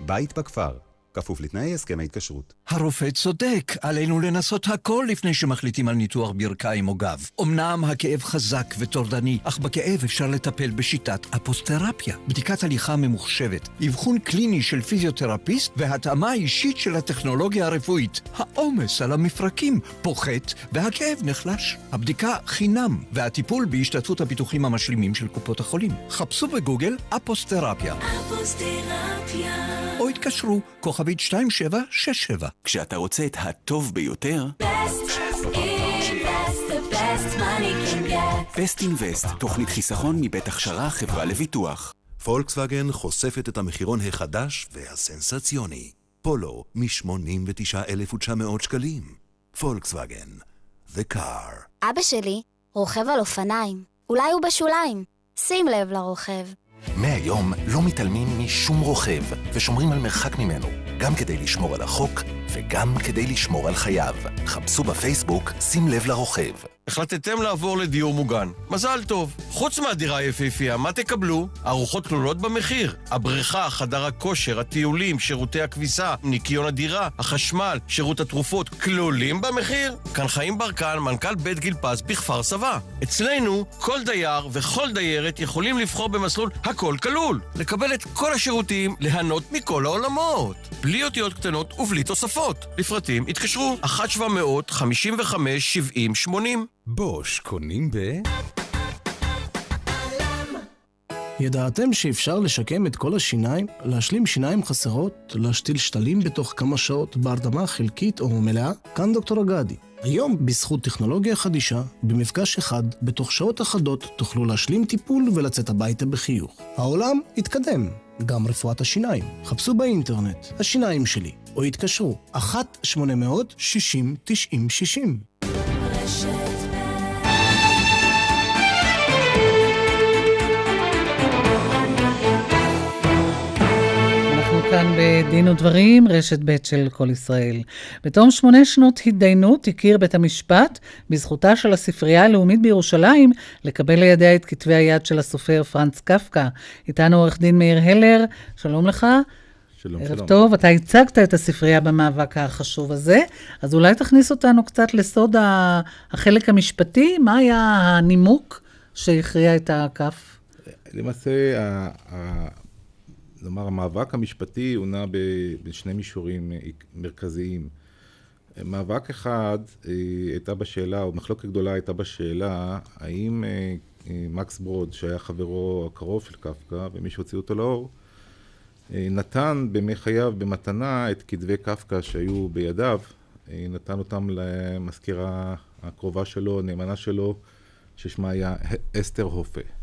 בית בכפר, כפוף לתנאי הסכם ההתקשרות. הרופא צודק, עלינו לנסות הכל לפני שמחליטים על ניתוח ברכיים או גב. אמנם הכאב חזק וטורדני, אך בכאב אפשר לטפל בשיטת אפוסטרפיה. בדיקת הליכה ממוחשבת, אבחון קליני של פיזיותרפיסט והתאמה אישית של הטכנולוגיה הרפואית. העומס על המפרקים פוחת והכאב נחלש. הבדיקה חינם, והטיפול בהשתתפות הביטוחים המשלימים של קופות החולים. חפשו בגוגל אפוסטרפיה. אפוסטרפיה. או התקשרו, כוכבית 2767. כשאתה רוצה את הטוב ביותר, בסט אינבסט, תוכנית חיסכון מבית הכשרה חברה לביטוח. פולקסווגן חושפת את המחירון החדש והסנסציוני. פולו מ-89,900 שקלים. פולקסווגן, The Car. אבא שלי רוכב על אופניים. אולי הוא בשוליים. שים לב לרוכב. מהיום לא מתעלמים משום רוכב ושומרים על מרחק ממנו, גם כדי לשמור על החוק וגם כדי לשמור על חייו. חפשו בפייסבוק שים לב לרוכב. החלטתם לעבור לדיור מוגן. מזל טוב. חוץ מהדירה היפהפייה, מה תקבלו? ארוחות כלולות במחיר. הבריכה, חדר הכושר, הטיולים, שירותי הכביסה, ניקיון הדירה, החשמל, שירות התרופות, כלולים במחיר? כאן חיים ברקן, מנכ"ל בית גיל פז בכפר סבא. אצלנו, כל דייר וכל דיירת יכולים לבחור במסלול הכל כלול. לקבל את כל השירותים, ליהנות מכל העולמות. בלי אותיות קטנות ובלי תוספות. לפרטים התקשרו 1-700-55-70-80. בוש, קונים ב... ידעתם שאפשר לשקם את כל השיניים, להשלים שיניים חסרות, להשתיל שתלים בתוך כמה שעות בהרדמה חלקית או מלאה? כאן דוקטור אגדי. היום, בזכות טכנולוגיה חדישה, במפגש אחד, בתוך שעות אחדות, תוכלו להשלים טיפול ולצאת הביתה בחיוך. העולם התקדם, גם רפואת השיניים. חפשו באינטרנט, השיניים שלי, או התקשרו, 1-800-60-90-60. כאן בדין ודברים, רשת ב' של כל ישראל. בתום שמונה שנות התדיינות הכיר בית המשפט בזכותה של הספרייה הלאומית בירושלים לקבל לידיה את כתבי היד של הסופר פרנץ קפקא. איתנו עורך דין מאיר הלר, שלום לך. שלום, ערב שלום. טוב, אתה הצגת את הספרייה במאבק החשוב הזה, אז אולי תכניס אותנו קצת לסוד החלק המשפטי, מה היה הנימוק שהכריע את הכף? למעשה, נאמר, המאבק המשפטי הוא נע בשני מישורים אה, מרכזיים. מאבק אחד אה, הייתה בשאלה, או מחלוקת גדולה הייתה בשאלה, האם אה, אה, מקס ברוד, שהיה חברו הקרוב של קפקא, ומי שהוציא אותו לאור, אה, נתן בימי חייו במתנה את כתבי קפקא שהיו בידיו, אה, נתן אותם למזכירה הקרובה שלו, הנאמנה שלו, ששמה היה אסתר הופה.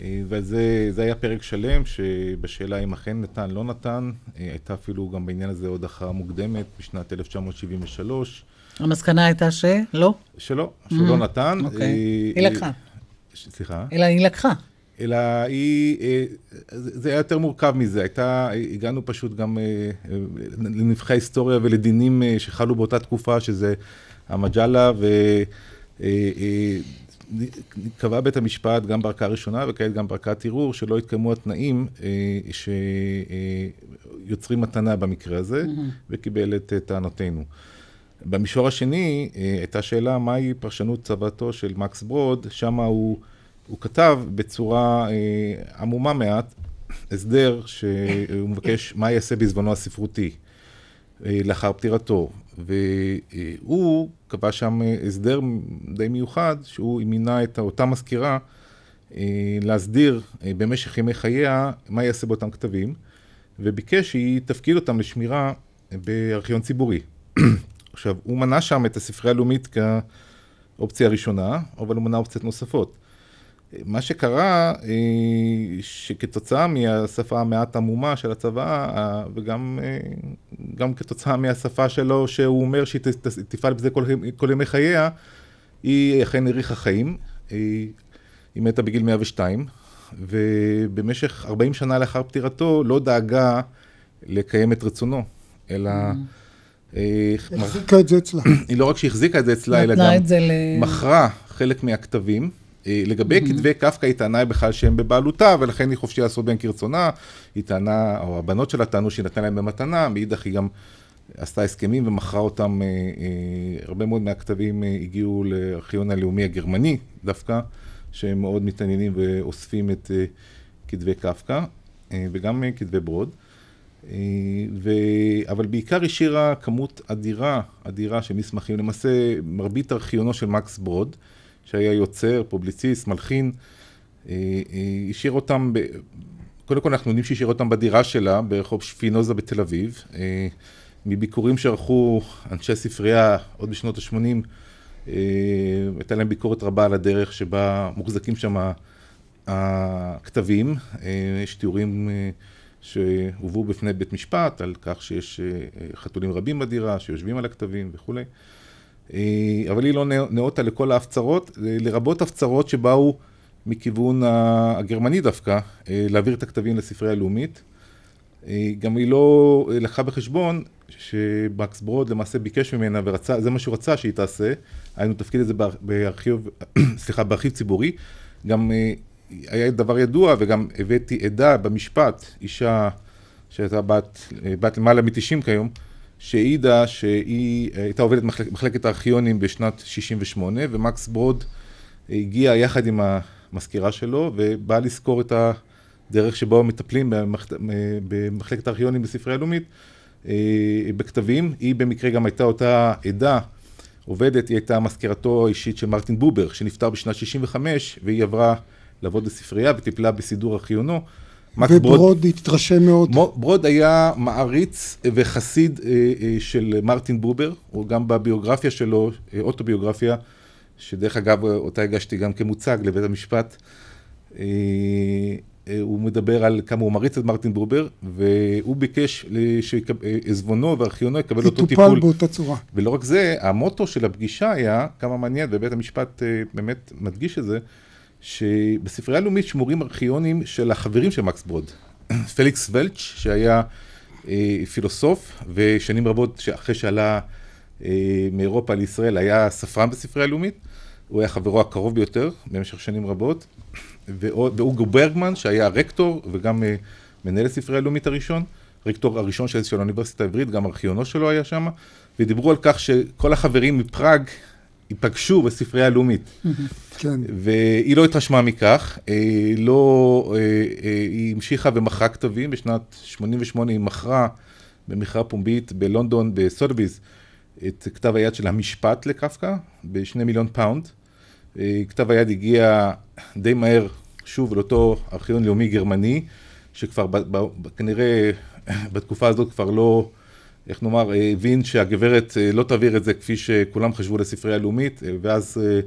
אה, וזה זה היה פרק שלם שבשאלה אם אכן נתן, לא נתן, אה, הייתה אפילו גם בעניין הזה עוד הכרעה מוקדמת בשנת 1973. המסקנה הייתה שלא? שלא, שהוא לא נתן. אוקיי. אה, היא לקחה. סליחה? אלא היא לקחה. אלא היא, זה היה יותר מורכב מזה, הייתה, הגענו פשוט גם לנבחי ההיסטוריה ולדינים שחלו באותה תקופה, שזה המג'לה, וקבע בית המשפט גם בערכאה ראשונה וכעת גם בערכאת ערעור, שלא התקיימו התנאים אה, שיוצרים מתנה במקרה הזה, מהמם. וקיבל את אה, טענותינו. במישור השני, אה, הייתה שאלה מהי פרשנות צוואתו של מקס ברוד, שם הוא, הוא כתב בצורה אה, עמומה מעט הסדר שהוא מבקש מה יעשה בזמנו הספרותי אה, לאחר פטירתו. והוא קבע שם הסדר די מיוחד, שהוא מינה את אותה מזכירה אה, להסדיר אה, במשך ימי חייה מה יעשה באותם כתבים, וביקש שהיא תפקיד אותם לשמירה בארכיון ציבורי. עכשיו, הוא מנה שם את הספרייה הלאומית כאופציה הראשונה, אבל הוא מנה אופציות נוספות. מה שקרה, אה, שכתוצאה מהשפה המעט עמומה של הצבא, וגם אה, גם כתוצאה מהשפה שלו, שהוא אומר שהיא תפעל בזה כל, כל ימי חייה, היא אכן האריכה חיים. היא, היא מתה בגיל 102, ובמשך 40 שנה לאחר פטירתו לא דאגה לקיים את רצונו, אלא... אה, החזיקה את זה אצלה. היא לא רק שהחזיקה את זה אצלה, אלא נתנה גם את זה ל- מכרה חלק מהכתבים. אה, לגבי כתבי קפקא, היא טענה בכלל שהם בבעלותה, ולכן היא חופשי לעשות בהם כרצונה. היא טענה, או הבנות שלה טענו שהיא נתנה להם במתנה, מאידך היא גם עשתה הסכמים ומכרה אותם. אה, אה, הרבה מאוד מהכתבים אה, הגיעו לארכיון הלאומי הגרמני דווקא, שהם מאוד מתעניינים ואוספים את כתבי קפקא, וגם כתבי ברוד. ו... אבל בעיקר השאירה כמות אדירה, אדירה של מסמכים. למעשה, מרבית ארכיונו של מקס ברוד, שהיה יוצר, פובליציסט, מלחין, אה, אה, השאיר אותם, ב... קודם כל אנחנו יודעים שהשאיר אותם בדירה שלה, ברחוב שפינוזה בתל אביב. אה, מביקורים שערכו אנשי ספרייה עוד בשנות ה-80, הייתה להם ביקורת רבה על הדרך שבה מוחזקים שם הכתבים. יש תיאורים שהובאו בפני בית משפט על כך שיש חתולים רבים בדירה שיושבים על הכתבים וכולי. אה, אבל היא לא נא- נאותה לכל ההפצרות, אה, לרבות הפצרות שבאו מכיוון הגרמני דווקא, אה, להעביר את הכתבים לספרייה הלאומית. גם היא לא לקחה בחשבון שמקס ברוד למעשה ביקש ממנה ורצה, זה מה שהוא רצה שהיא תעשה, היינו תפקיד את זה באר- בארכיב, סליחה, בארכיב ציבורי. גם היה דבר ידוע וגם הבאתי עדה במשפט, אישה שהייתה בת, בת למעלה מ-90 כיום, שהעידה שהיא אה, הייתה עובדת במחלק, מחלקת הארכיונים בשנת 68, ומקס ברוד הגיע יחד עם המזכירה שלו, ובא לזכור את הדרך שבו מטפלים במח, במחלקת הארכיונים בספרייה הלאומית, אה, בכתבים. היא במקרה גם הייתה אותה עדה, עובדת, היא הייתה מזכירתו האישית של מרטין בובר, שנפטר בשנת 65, והיא עברה לעבוד בספרייה וטיפלה בסידור ארכיונו. וברוד התרשם מאוד. ברוד היה מעריץ וחסיד אה, אה, של מרטין בובר, הוא גם בביוגרפיה שלו, אה, אוטוביוגרפיה, שדרך אגב אותה הגשתי גם כמוצג לבית המשפט. הוא מדבר על כמה הוא מעריץ את מרטין בובר, והוא ביקש שעזבונו וארכיונו יקבל אותו יטופל טיפול. באותה צורה. ולא רק זה, המוטו של הפגישה היה, כמה מעניין, ובית המשפט באמת מדגיש את זה, שבספרייה הלאומית שמורים ארכיונים של החברים של מקס ברוד. פליקס ולץ', שהיה אה, פילוסוף, ושנים רבות אחרי שעלה אה, מאירופה לישראל, היה ספרן בספרייה הלאומית. הוא היה חברו הקרוב ביותר במשך שנים רבות. ואוגו ברגמן, שהיה רקטור וגם אה, מנהל הספרייה הלאומית הראשון, רקטור הראשון של האוניברסיטה העברית, גם ארכיונו שלו היה שם, ודיברו על כך שכל החברים מפראג ייפגשו בספרייה הלאומית. כן. והיא לא התרשמה מכך, אה, לא, אה, אה, היא המשיכה ומכרה כתבים, בשנת 88 היא מכרה במכירה פומבית בלונדון, בסודביז, את כתב היד של המשפט לקפקא, בשני מיליון פאונד. כתב היד הגיע די מהר, שוב, לאותו ארכיון לאומי גרמני, שכבר ב, ב, כנראה בתקופה הזאת כבר לא, איך נאמר, אה, הבין שהגברת אה, לא תעביר את זה כפי שכולם חשבו לספרייה הלאומית, אה, ואז אה,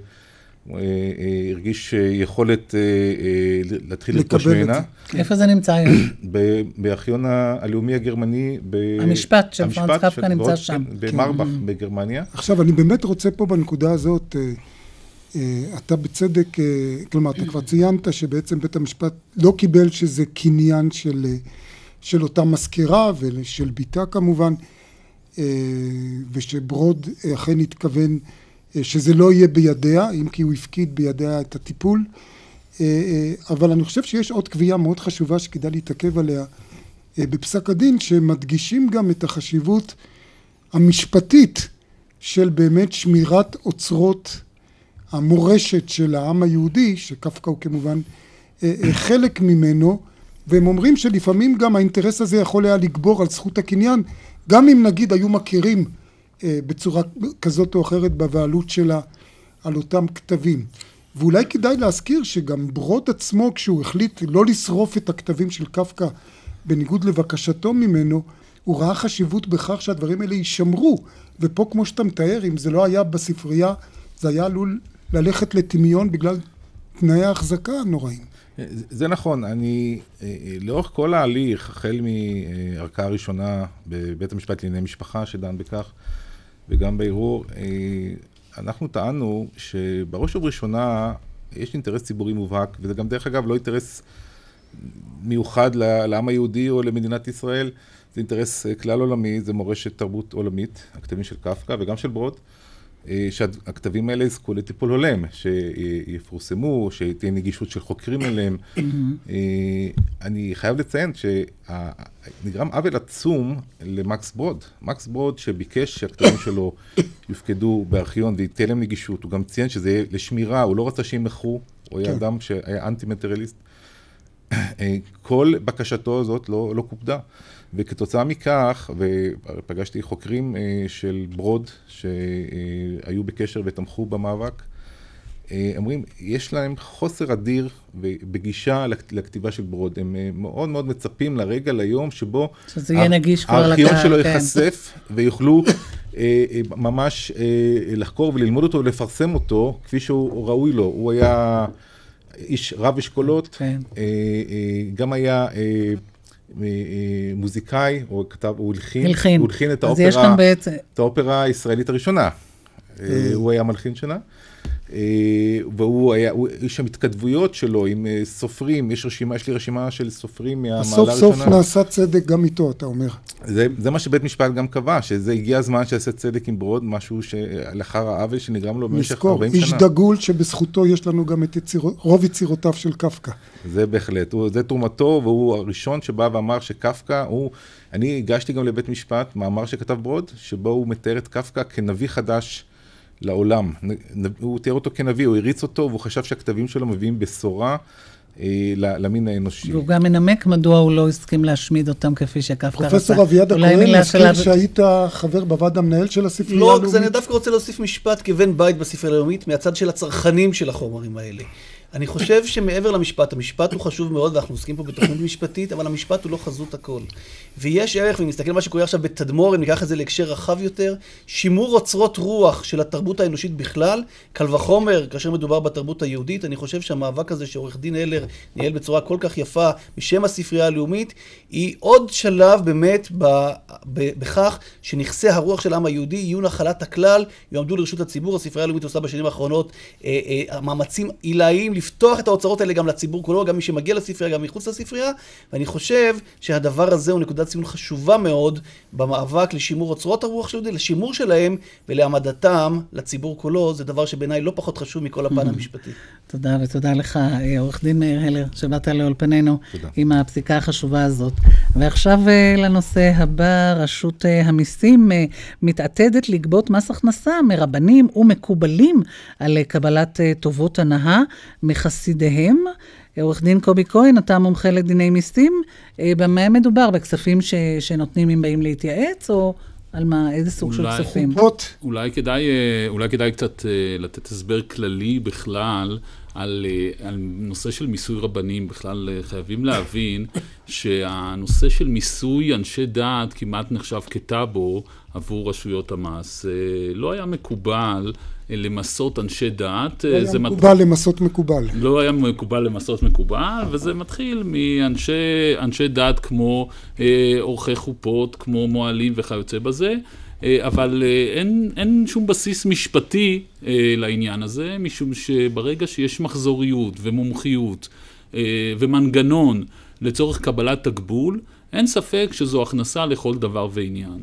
אה, אה, הרגיש אה, יכולת אה, אה, להתחיל לרכוש ממנה. זה. איפה זה נמצא היום? בארכיון הלאומי הגרמני. המשפט של פרנץ המשפט קפקא נמצא שם. כן, במרבך בגרמניה. עכשיו, אני באמת רוצה פה בנקודה הזאת, אה, אה, אתה בצדק, אה, כלומר, אתה כבר ציינת שבעצם בית המשפט לא קיבל שזה קניין של, אה, של אותה מזכירה ושל בתה כמובן, אה, ושברוד אה, אכן התכוון אה, שזה לא יהיה בידיה, אם כי הוא הפקיד בידיה את הטיפול. אבל אני חושב שיש עוד קביעה מאוד חשובה שכדאי להתעכב עליה בפסק הדין, שמדגישים גם את החשיבות המשפטית של באמת שמירת אוצרות המורשת של העם היהודי, שקפקא הוא כמובן חלק ממנו, והם אומרים שלפעמים גם האינטרס הזה יכול היה לגבור על זכות הקניין, גם אם נגיד היו מכירים אה, בצורה כזאת או אחרת בבעלות שלה על אותם כתבים. ואולי כדאי להזכיר שגם ברוד עצמו, כשהוא החליט לא לשרוף את הכתבים של קפקא בניגוד לבקשתו ממנו, הוא ראה חשיבות בכך שהדברים האלה יישמרו. ופה, כמו שאתה מתאר, אם זה לא היה בספרייה, זה היה עלול ללכת לטמיון בגלל תנאי ההחזקה הנוראים. זה- נכון, אני, אה, אה, לאורך כל ההליך, החל מערכאה ראשונה בבית המשפט לענייני משפחה שדן בכך, וגם בערעור, אה, אנחנו טענו שבראש ובראשונה יש אינטרס ציבורי מובהק, וזה גם דרך אגב לא אינטרס מיוחד לעם היהודי או למדינת ישראל, זה אינטרס כלל עולמי, זה מורשת תרבות עולמית, הכתבים של קפקא וגם של ברוד. אה, שהכתבים האלה יזכו לטיפול הולם, שיפורסמו, שתהיה נגישות של חוקרים אליהם. אה, אני חייב לציין שנגרם עוול עצום למקס ברוד. מקס ברוד שביקש שהכתבים שלו יופקדו בארכיון וייתן להם נגישות, הוא גם ציין שזה יהיה לשמירה, הוא לא רצה שימכרו, הוא היה כן. אדם שהיה אנטי-מטריאליסט. אה, כל בקשתו הזאת לא, לא קופדה. וכתוצאה מכך, ופגשתי חוקרים אה, של ברוד שהיו בקשר ותמכו במאבק, אה, אומרים, יש להם חוסר אדיר בגישה לכתיבה של ברוד. הם אה, מאוד מאוד מצפים לרגע, ליום שבו... שזה יהיה נגיש כבר לקהל, הארכיון שלו כן. ייחשף, ויוכלו ממש לחקור וללמוד אותו ולפרסם אותו כפי שהוא ראוי לו. הוא היה איש רב אשכולות, כן. גם היה מוזיקאי, הוא כתב, הוא הלחין, הלחין, הוא הלחין את האופרה, בעצם... את האופרה הישראלית הראשונה. אה. הוא היה מלחין שלה. אה, והוא היה, יש שם התכתבויות שלו עם אה, סופרים, יש רשימה, יש לי רשימה של סופרים מהמעלה הראשונה. סוף סוף נעשה צדק גם איתו, אתה אומר. זה, זה מה שבית משפט גם קבע, שזה הגיע הזמן שיעשה צדק עם ברוד, משהו שלאחר העוול שנגרם לו במשך 40 שנה. איש דגול שבזכותו יש לנו גם את יציר, רוב יצירותיו של קפקא. זה בהחלט, הוא, זה תרומתו, והוא הראשון שבא ואמר שקפקא הוא... אני הגשתי גם לבית משפט מאמר שכתב ברוד, שבו הוא מתאר את קפקא כנביא חדש. לעולם. הוא תיאר אותו כנביא, הוא הריץ אותו, והוא חשב שהכתבים שלו מביאים בשורה. אה, למין האנושי. והוא גם מנמק מדוע הוא לא הסכים להשמיד אותם כפי שקפקא רצה. פרופסור אביעד הכהן, מזכיר שהיית חבר בוועד המנהל של הספרייה הלאומית. לא, אני דווקא רוצה להוסיף משפט כבן בית בספרייה הלאומית, מהצד של הצרכנים של החומרים האלה. אני חושב שמעבר למשפט, המשפט הוא חשוב מאוד, ואנחנו עוסקים פה בתוכנית משפטית, אבל המשפט הוא לא חזות הכל. ויש ערך, ואם נסתכל על מה שקורה עכשיו בתדמור, אם ניקח את זה להקשר רחב יותר, שימור אוצרות רוח של התרבות האנושית בכלל, קל וחומר, כאשר מדובר בתרבות היהודית, אני חושב שהמאבק הזה שעורך דין הלר ניהל בצורה כל כך יפה בשם הספרייה הלאומית, היא עוד שלב באמת ב, ב, בכך שנכסי הרוח של העם היהודי יהיו נחלת הכלל, יועמדו לרשות הציבור. הספרייה הלאומית עושה בשנים האחרונות אה, אה, מאמצים עילאיים לפתוח את האוצרות האלה גם לציבור כולו, גם מי שמגיע לספרייה, גם מחוץ לספרייה, ואני חושב שהדבר הזה הוא נקודת ציון חשובה מאוד במאבק לשימור אוצרות הרוח של יהודי, לשימור שלהם ולהעמדתם לציבור כולו, זה דבר שבעיניי לא פחות חשוב מכל הפן המשפטי. תודה, ותודה לך, אה, עורך דין מאיר הלר, שבאת לאולפנינו עם הפסיקה החשובה הזאת. ועכשיו אה, לנושא הבא, רשות אה, המיסים מתעתדת לגבות מס הכנסה מרבנים ומקובלים על קבלת טובות הנאה מחסידיהם. עורך דין קובי כהן, אתה מומחה לדיני מיסים, במה מדובר? בכספים ש, שנותנים אם באים להתייעץ, או על מה, איזה סוג אולי, של כספים? אולי כדאי, אולי כדאי קצת לתת הסבר כללי בכלל על, אה, על נושא של מיסוי רבנים, בכלל אה, חייבים להבין שהנושא של מיסוי אנשי דת כמעט נחשב כטאבו עבור רשויות המס. אה, לא היה מקובל למסות אנשי דת. לא היה מקובל מת... למסות מקובל. לא היה מקובל למסות מקובל, וזה מתחיל מאנשי דת כמו עורכי חופות, כמו מוהלים וכיוצא בזה. אה, אבל אה, אין, אין שום בסיס משפטי אה, לעניין הזה, משום שברגע שיש מחזוריות ומומחיות ומנגנון לצורך קבלת תקבול, אין ספק שזו הכנסה לכל דבר ועניין.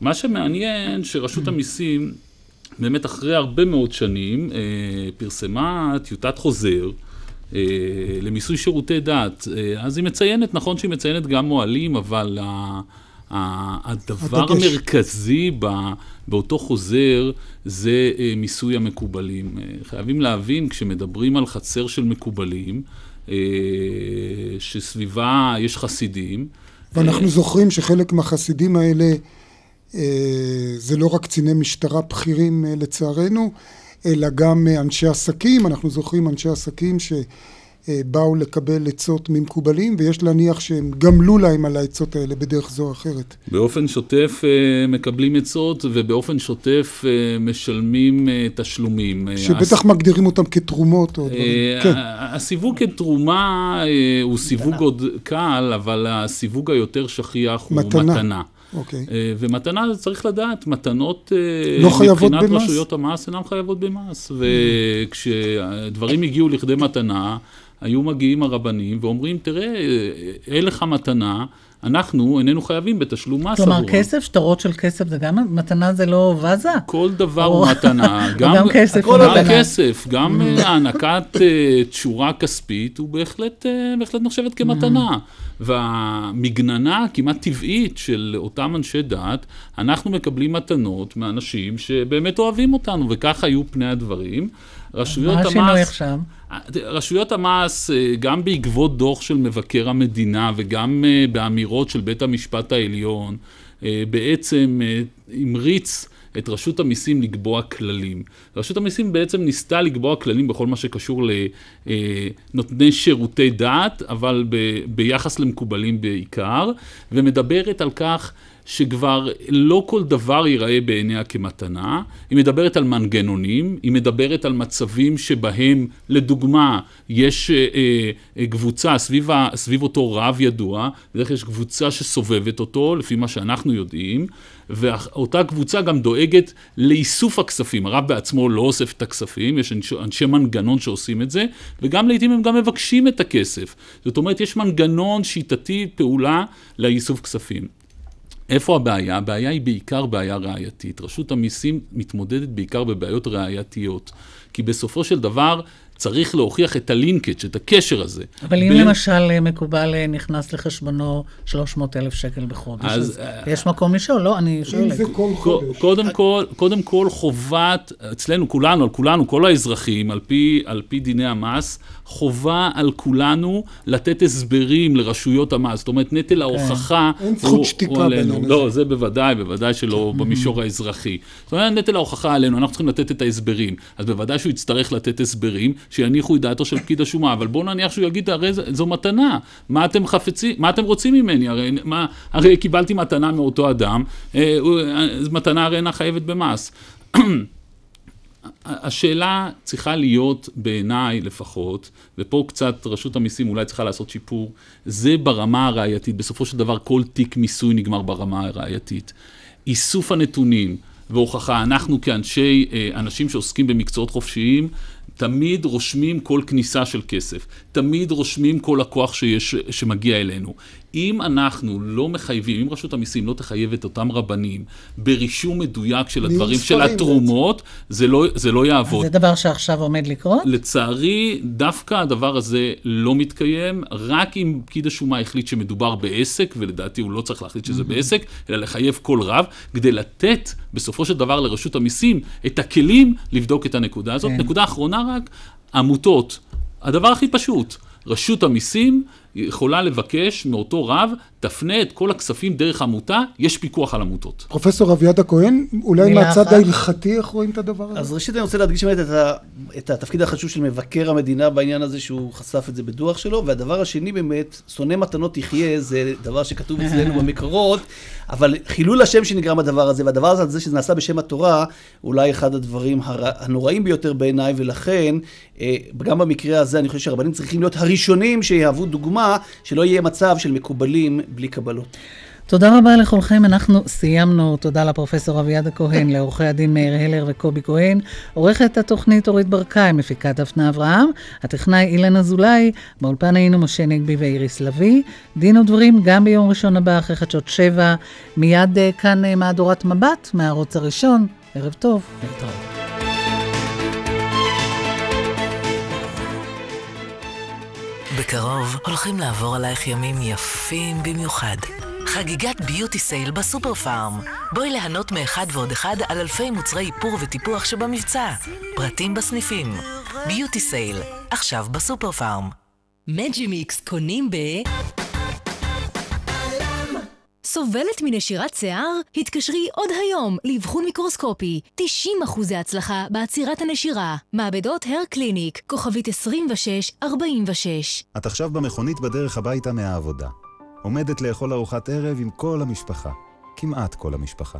מה שמעניין שרשות המיסים, באמת אחרי הרבה מאוד שנים, פרסמה טיוטת חוזר למיסוי שירותי דת. אז היא מציינת, נכון שהיא מציינת גם מוהלים, אבל הדבר הדגש. המרכזי באותו חוזר זה אה, מיסוי המקובלים. אה, חייבים להבין, כשמדברים על חצר של מקובלים, אה, שסביבה יש חסידים. ואנחנו זוכרים שחלק מהחסידים האלה זה לא רק קציני משטרה בכירים לצערנו, אלא גם אנשי עסקים. אנחנו זוכרים אנשי עסקים ש... אה, באו לקבל עצות ממקובלים, ויש להניח שהם גמלו להם על העצות האלה בדרך זו או אחרת. באופן שוטף אה, מקבלים עצות, ובאופן שוטף אה, משלמים תשלומים. שבטח הס... מגדירים אותם כתרומות או דברים. כן. הסיווג כתרומה הוא סיווג עוד קל, אבל הסיווג היותר שכיח הוא מתנה. מתנה. אוקיי. אה, ומתנה, צריך לדעת, מתנות לא חייבות מבחינת במס? רשויות המס אינן חייבות במס. וכשדברים הגיעו לכדי מתנה, היו מגיעים הרבנים ואומרים, תראה, אין לך מתנה, אנחנו איננו חייבים בתשלום מס כלומר, עבורה. כסף, שטרות של כסף, זה גם, מתנה זה לא ואזה? כל דבר הוא מתנה. גם כסף הוא גם מתנה. כסף, גם אה, הענקת אה, תשורה כספית הוא בהחלט, אה, בהחלט נחשבת כמתנה. והמגננה הכמעט טבעית של אותם אנשי דת, אנחנו מקבלים מתנות מאנשים שבאמת אוהבים אותנו, וכך היו פני הדברים. רשויות מה המס... השינוי עכשיו? רשויות המס, אה, גם בעקבות דוח של מבקר המדינה וגם אה, באמירות של בית המשפט העליון, אה, בעצם המריץ את רשות המיסים לקבוע כללים. רשות המיסים בעצם ניסתה לקבוע כללים בכל מה שקשור לנותני שירותי דת, אבל ביחס למקובלים בעיקר, ומדברת על כך שכבר לא כל דבר ייראה בעיניה כמתנה, היא מדברת על מנגנונים, היא מדברת על מצבים שבהם, לדוגמה, יש אה, אה, קבוצה סביב, סביב אותו רב ידוע, בדרך כלל יש קבוצה שסובבת אותו, לפי מה שאנחנו יודעים, ואותה קבוצה גם דואגת לאיסוף הכספים. הרב בעצמו לא אוסף את הכספים, יש אנשי מנגנון שעושים את זה, וגם לעיתים הם גם מבקשים את הכסף. זאת אומרת, יש מנגנון שיטתי פעולה לאיסוף כספים. איפה הבעיה? הבעיה היא בעיקר בעיה ראייתית. רשות המיסים מתמודדת בעיקר בבעיות ראייתיות. כי בסופו של דבר צריך להוכיח את הלינקג', את הקשר הזה. אבל אם בין- למשל אה, מקובל אה, נכנס לחשבונו 300 אלף שקל בחודש, אז, אז אה, יש מקום לשאול, לא, אני שואלת. קודם כל, קודם כל חובת, אצלנו כולנו, על כולנו, כל האזרחים, על פי, על פי דיני המס, חובה על כולנו לתת הסברים לרשויות המס. זאת אומרת, נטל ההוכחה... אין זכות הוא- שתיקה. בעניין לא, זה בוודאי, בוודאי שלא במישור האזרחי. זאת אומרת, נטל ההוכחה עלינו, אנחנו צריכים לתת את ההסברים. אז בוודאי שהוא יצטרך לתת הסברים שיניחו את דעתו של פקיד השומה, אבל בואו נניח שהוא יגיד, הרי זו מתנה, מה אתם חפצים, מה אתם רוצים ממני? הרי, מה, הרי קיבלתי מתנה מאותו אדם, אה, אה, מתנה הרי אינה חייבת במס. השאלה צריכה להיות, בעיניי לפחות, ופה קצת רשות המיסים אולי צריכה לעשות שיפור, זה ברמה הראייתית. בסופו של דבר כל תיק מיסוי נגמר ברמה הראייתית. איסוף הנתונים והוכחה, אנחנו כאנשי, אה, אנשים שעוסקים במקצועות חופשיים, תמיד רושמים כל כניסה של כסף, תמיד רושמים כל לקוח שיש, שמגיע אלינו. אם אנחנו לא מחייבים, אם רשות המיסים לא תחייב את אותם רבנים ברישום מדויק של הדברים, של התרומות, זה לא, זה לא יעבוד. זה דבר שעכשיו עומד לקרות? לצערי, דווקא הדבר הזה לא מתקיים, רק אם פקיד השומה החליט שמדובר בעסק, ולדעתי הוא לא צריך להחליט שזה בעסק, אלא לחייב כל רב, כדי לתת בסופו של דבר לרשות המיסים את הכלים לבדוק את הנקודה הזאת. כן. נקודה אחרונה רק, עמותות. הדבר הכי פשוט, רשות המיסים יכולה לבקש מאותו רב, תפנה את כל הכספים דרך עמותה, יש פיקוח על עמותות. פרופסור אביעד הכהן, אולי מהצד. ההלכתי איך רואים את הדבר הזה? אז ראשית אני רוצה להדגיש באמת את, ה, את התפקיד החשוב של מבקר המדינה בעניין הזה שהוא חשף את זה בדוח שלו, והדבר השני באמת, שונא מתנות תחיה, זה דבר שכתוב אצלנו במקורות, אבל חילול השם שנגרם הדבר הזה, והדבר הזה שזה נעשה בשם התורה, אולי אחד הדברים הר, הנוראים ביותר בעיניי, ולכן אה, גם במקרה הזה אני חושב שהרבנים צריכים להיות הראשונים שיהוו דוגמה, שלא יהיה מצב של מקובלים בלי קבלות. תודה רבה לכולכם, אנחנו סיימנו. תודה לפרופסור אביעד הכהן, לעורכי הדין מאיר הלר וקובי כהן, עורכת התוכנית אורית ברקאי, מפיקת דפנה אברהם, הטכנאי אילן אזולאי, באולפן היינו משה נגבי ואיריס לביא. דין ודברים גם ביום ראשון הבא אחרי חדשות שבע, מיד אה, כאן אה, מהדורת מבט מהערוץ הראשון. ערב טוב, להתראות. בקרוב הולכים לעבור עלייך ימים יפים במיוחד. חגיגת beauty sale בסופר פארם. בואי ליהנות מאחד ועוד אחד על אלפי מוצרי איפור וטיפוח שבמבצע. פרטים בסניפים. beauty sale, עכשיו בסופר פארם. מג'ימיקס קונים ב... סובלת מנשירת שיער? התקשרי עוד היום לאבחון מיקרוסקופי. 90% הצלחה בעצירת הנשירה. מעבדות הר קליניק, כוכבית 2646. את עכשיו במכונית בדרך הביתה מהעבודה. עומדת לאכול ארוחת ערב עם כל המשפחה. כמעט כל המשפחה.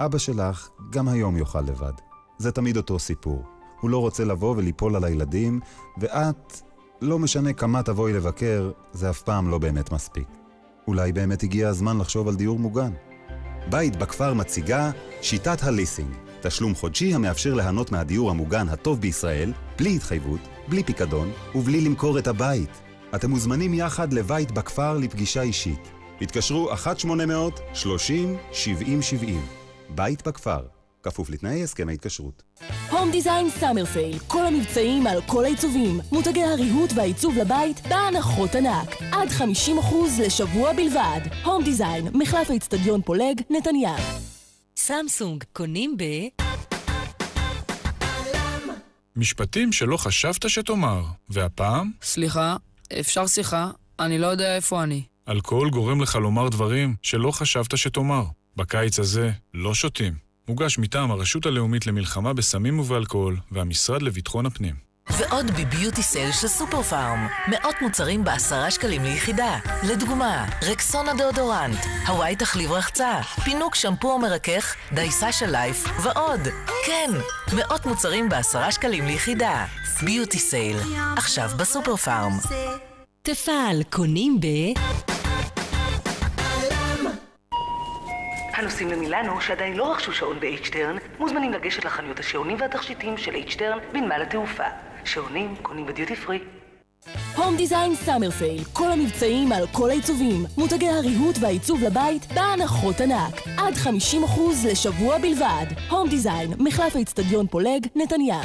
אבא שלך גם היום יאכל לבד. זה תמיד אותו סיפור. הוא לא רוצה לבוא וליפול על הילדים, ואת, לא משנה כמה תבואי לבקר, זה אף פעם לא באמת מספיק. אולי באמת הגיע הזמן לחשוב על דיור מוגן. בית בכפר מציגה שיטת הליסינג, תשלום חודשי המאפשר ליהנות מהדיור המוגן הטוב בישראל, בלי התחייבות, בלי פיקדון ובלי למכור את הבית. אתם מוזמנים יחד לבית בכפר לפגישה אישית. התקשרו 1-800-30-70-70. בית בכפר, כפוף לתנאי הסכם ההתקשרות. הום דיזיין סאמר סייל, כל המבצעים על כל העיצובים. מותגי הריהוט והעיצוב לבית בהנחות ענק. עד 50% לשבוע בלבד. הום דיזיין, מחלף האיצטדיון פולג, נתניה. סמסונג, קונים ב... משפטים שלא חשבת שתאמר, והפעם? סליחה, אפשר שיחה? אני לא יודע איפה אני. אלכוהול גורם לך לומר דברים שלא חשבת שתאמר. בקיץ הזה לא שותים. מוגש מטעם הרשות הלאומית למלחמה בסמים ובאלכוהול והמשרד לביטחון הפנים. ועוד ב beauty sale של סופר פארם. מאות מוצרים בעשרה שקלים ליחידה. לדוגמה, רקסונה דאודורנט, הוואי תחליב רחצה, פינוק שמפו או מרכך, דייסה של לייף ועוד. כן, מאות מוצרים בעשרה שקלים ליחידה. ביוטי סייל, עכשיו בסופר פארם. תפעל, קונים ב... הנוסעים למילאנו שעדיין לא רכשו שעון ב-H-Turn מוזמנים לגשת לחנויות השעונים והתכשיטים של H-Turn בנמל התעופה. שעונים קונים בדיוטי פרי. הום דיזיין summer sale, כל המבצעים על כל העיצובים. מותגי הריהוט והעיצוב לבית בהנחות ענק. עד 50% לשבוע בלבד. הום דיזיין, מחלף האיצטדיון פולג, נתניה.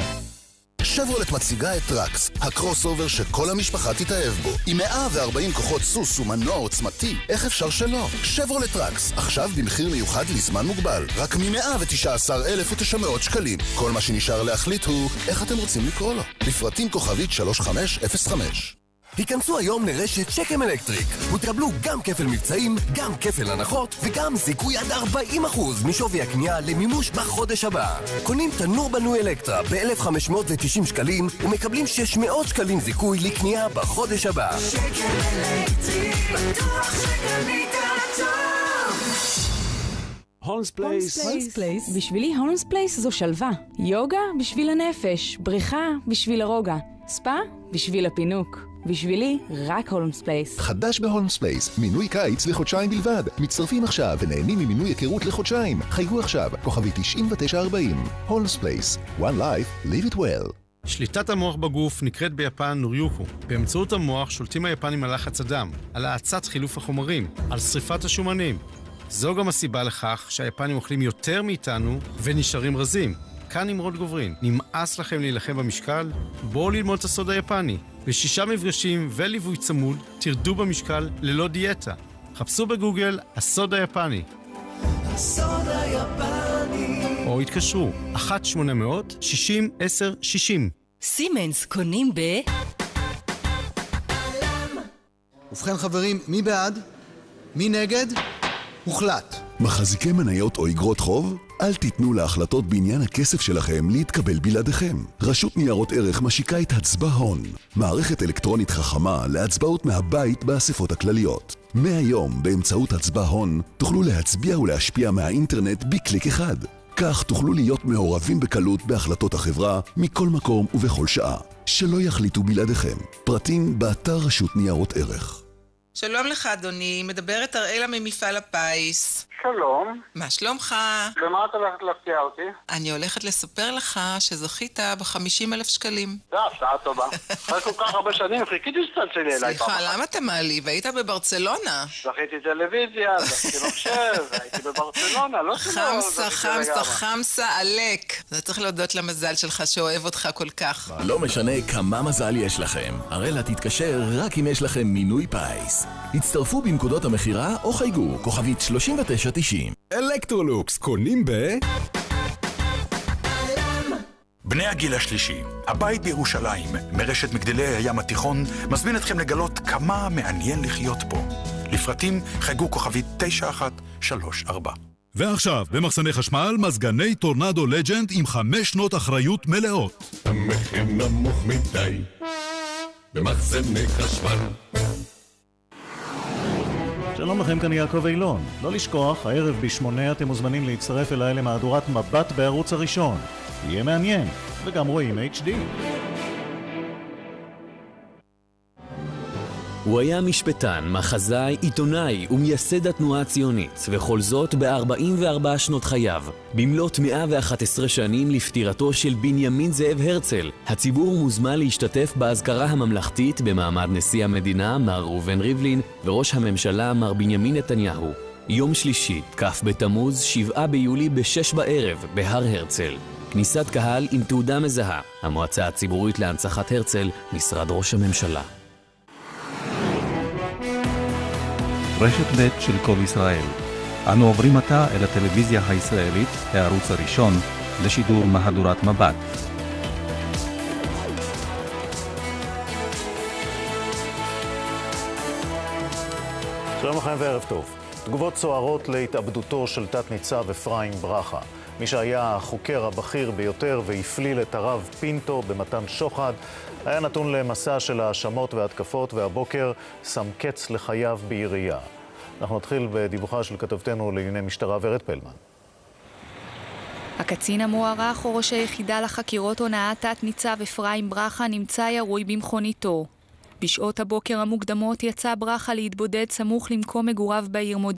שברולט מציגה את טראקס, ה crossover שכל המשפחה תתאהב בו. עם 140 כוחות סוס ומנוע עוצמתי, איך אפשר שלא? שברולט טראקס, עכשיו במחיר מיוחד לזמן מוגבל, רק מ-119,900 שקלים. כל מה שנשאר להחליט הוא, איך אתם רוצים לקרוא לו? לפרטים כוכבית 3505 היכנסו היום לרשת שקם אלקטריק ותקבלו גם כפל מבצעים, גם כפל הנחות וגם זיכוי עד 40% משווי הקנייה למימוש בחודש הבא. קונים תנור בנוי אלקטרה ב-1,590 שקלים ומקבלים 600 שקלים זיכוי לקנייה בחודש הבא. שקם אלקטריק, בטוח שקנית טוב. הולמס פלייס. הולמס פלייס. בשבילי הולמס פלייס זו שלווה. יוגה בשביל הנפש, בריכה בשביל הרוגע, ספא בשביל הפינוק. בשבילי, רק הולמס פלייס. חדש בהולמס פלייס, מינוי קיץ לחודשיים בלבד. מצטרפים עכשיו ונהנים ממינוי היכרות לחודשיים. חייגו עכשיו, כוכבי 9940. הולמס פלייס, one life, live it well. שליטת המוח בגוף נקראת ביפן נוריוקו. באמצעות המוח שולטים היפנים על לחץ הדם, על האצת חילוף החומרים, על שריפת השומנים. זו גם הסיבה לכך שהיפנים אוכלים יותר מאיתנו ונשארים רזים. כאן נמרוד גוברין, נמאס לכם להילחם במשקל? בואו ללמוד את הסוד היפני. בשישה מפגשים וליווי צמוד, תרדו במשקל ללא דיאטה. חפשו בגוגל הסוד היפני. הסוד היפני. או התקשרו, 1-800-60-10-60. סימנס קונים ב... ובכן חברים, מי בעד? מי נגד? הוחלט. מחזיקי מניות או אגרות חוב? אל תיתנו להחלטות בעניין הכסף שלכם להתקבל בלעדיכם. רשות ניירות ערך משיקה את הצבע הון, מערכת אלקטרונית חכמה להצבעות מהבית באספות הכלליות. מהיום, באמצעות הצבע הון, תוכלו להצביע ולהשפיע מהאינטרנט בקליק אחד. כך תוכלו להיות מעורבים בקלות בהחלטות החברה, מכל מקום ובכל שעה. שלא יחליטו בלעדיכם. פרטים באתר רשות ניירות ערך. שלום לך, אדוני. מדברת אראלה ממפעל הפיס. שלום. מה שלומך? במה את הולכת להפתיע אותי? אני הולכת לספר לך שזכית ב-50 אלף שקלים. זה הפתעה טובה. אחרי כל כך הרבה שנים חיכיתי שתצלצלי אליי פעם סליחה. למה אתה מעליב? היית בברצלונה. זכיתי טלוויזיה, זכיתי מחשב, הייתי בברצלונה, לא שלא חמסה, חמסה. חמסה עלק. אתה צריך להודות למזל שלך שאוהב אותך כל כך. לא משנה כמה מזל יש לכם, אראלה תתקשר רק אם יש לכם מינוי פיס. הצטרפו בנקודות המכירה או חייגו, כוכבית 3990. אלקטרולוקס קונים ב... בני הגיל השלישי, הבית בירושלים, מרשת מגדלי הים התיכון, מזמין אתכם לגלות כמה מעניין לחיות פה. לפרטים חייגו כוכבית 9134. ועכשיו, במחסני חשמל, מזגני טורנדו לג'נד עם חמש שנות אחריות מלאות. המחיר נמוך מדי במחסני חשמל שלום לכם, כאן יעקב אילון. לא לשכוח, הערב בשמונה אתם מוזמנים להצטרף אליי למהדורת מבט בערוץ הראשון. יהיה מעניין, וגם רואים HD. הוא היה משפטן, מחזאי, עיתונאי ומייסד התנועה הציונית, וכל זאת ב-44 שנות חייו. במלאת 111 שנים לפטירתו של בנימין זאב הרצל, הציבור מוזמן להשתתף באזכרה הממלכתית במעמד נשיא המדינה, מר ראובן ריבלין, וראש הממשלה, מר בנימין נתניהו. יום שלישי, כ' בתמוז, 7 ביולי, ב-6 בערב, בהר הרצל. כניסת קהל עם תעודה מזהה. המועצה הציבורית להנצחת הרצל, משרד ראש הממשלה. רשת ב' של כל ישראל. אנו עוברים עתה אל הטלוויזיה הישראלית, הערוץ הראשון, לשידור מהדורת מבט. שלום לכם וערב טוב. תגובות סוערות להתאבדותו של תת-ניצב אפרים ברכה. מי שהיה החוקר הבכיר ביותר והפליל את הרב פינטו במתן שוחד, היה נתון למסע של האשמות והתקפות, והבוקר שם קץ לחייו בירייה. אנחנו נתחיל בדיווחה של כתבתנו לענייני משטרה ורד פלמן. הקצין המוערך או ראש היחידה לחקירות הונאה תת-ניצב אפרים ברכה נמצא ירוי במכוניתו. בשעות הבוקר המוקדמות יצא ברכה להתבודד סמוך למקום מגוריו בעיר מודיעין.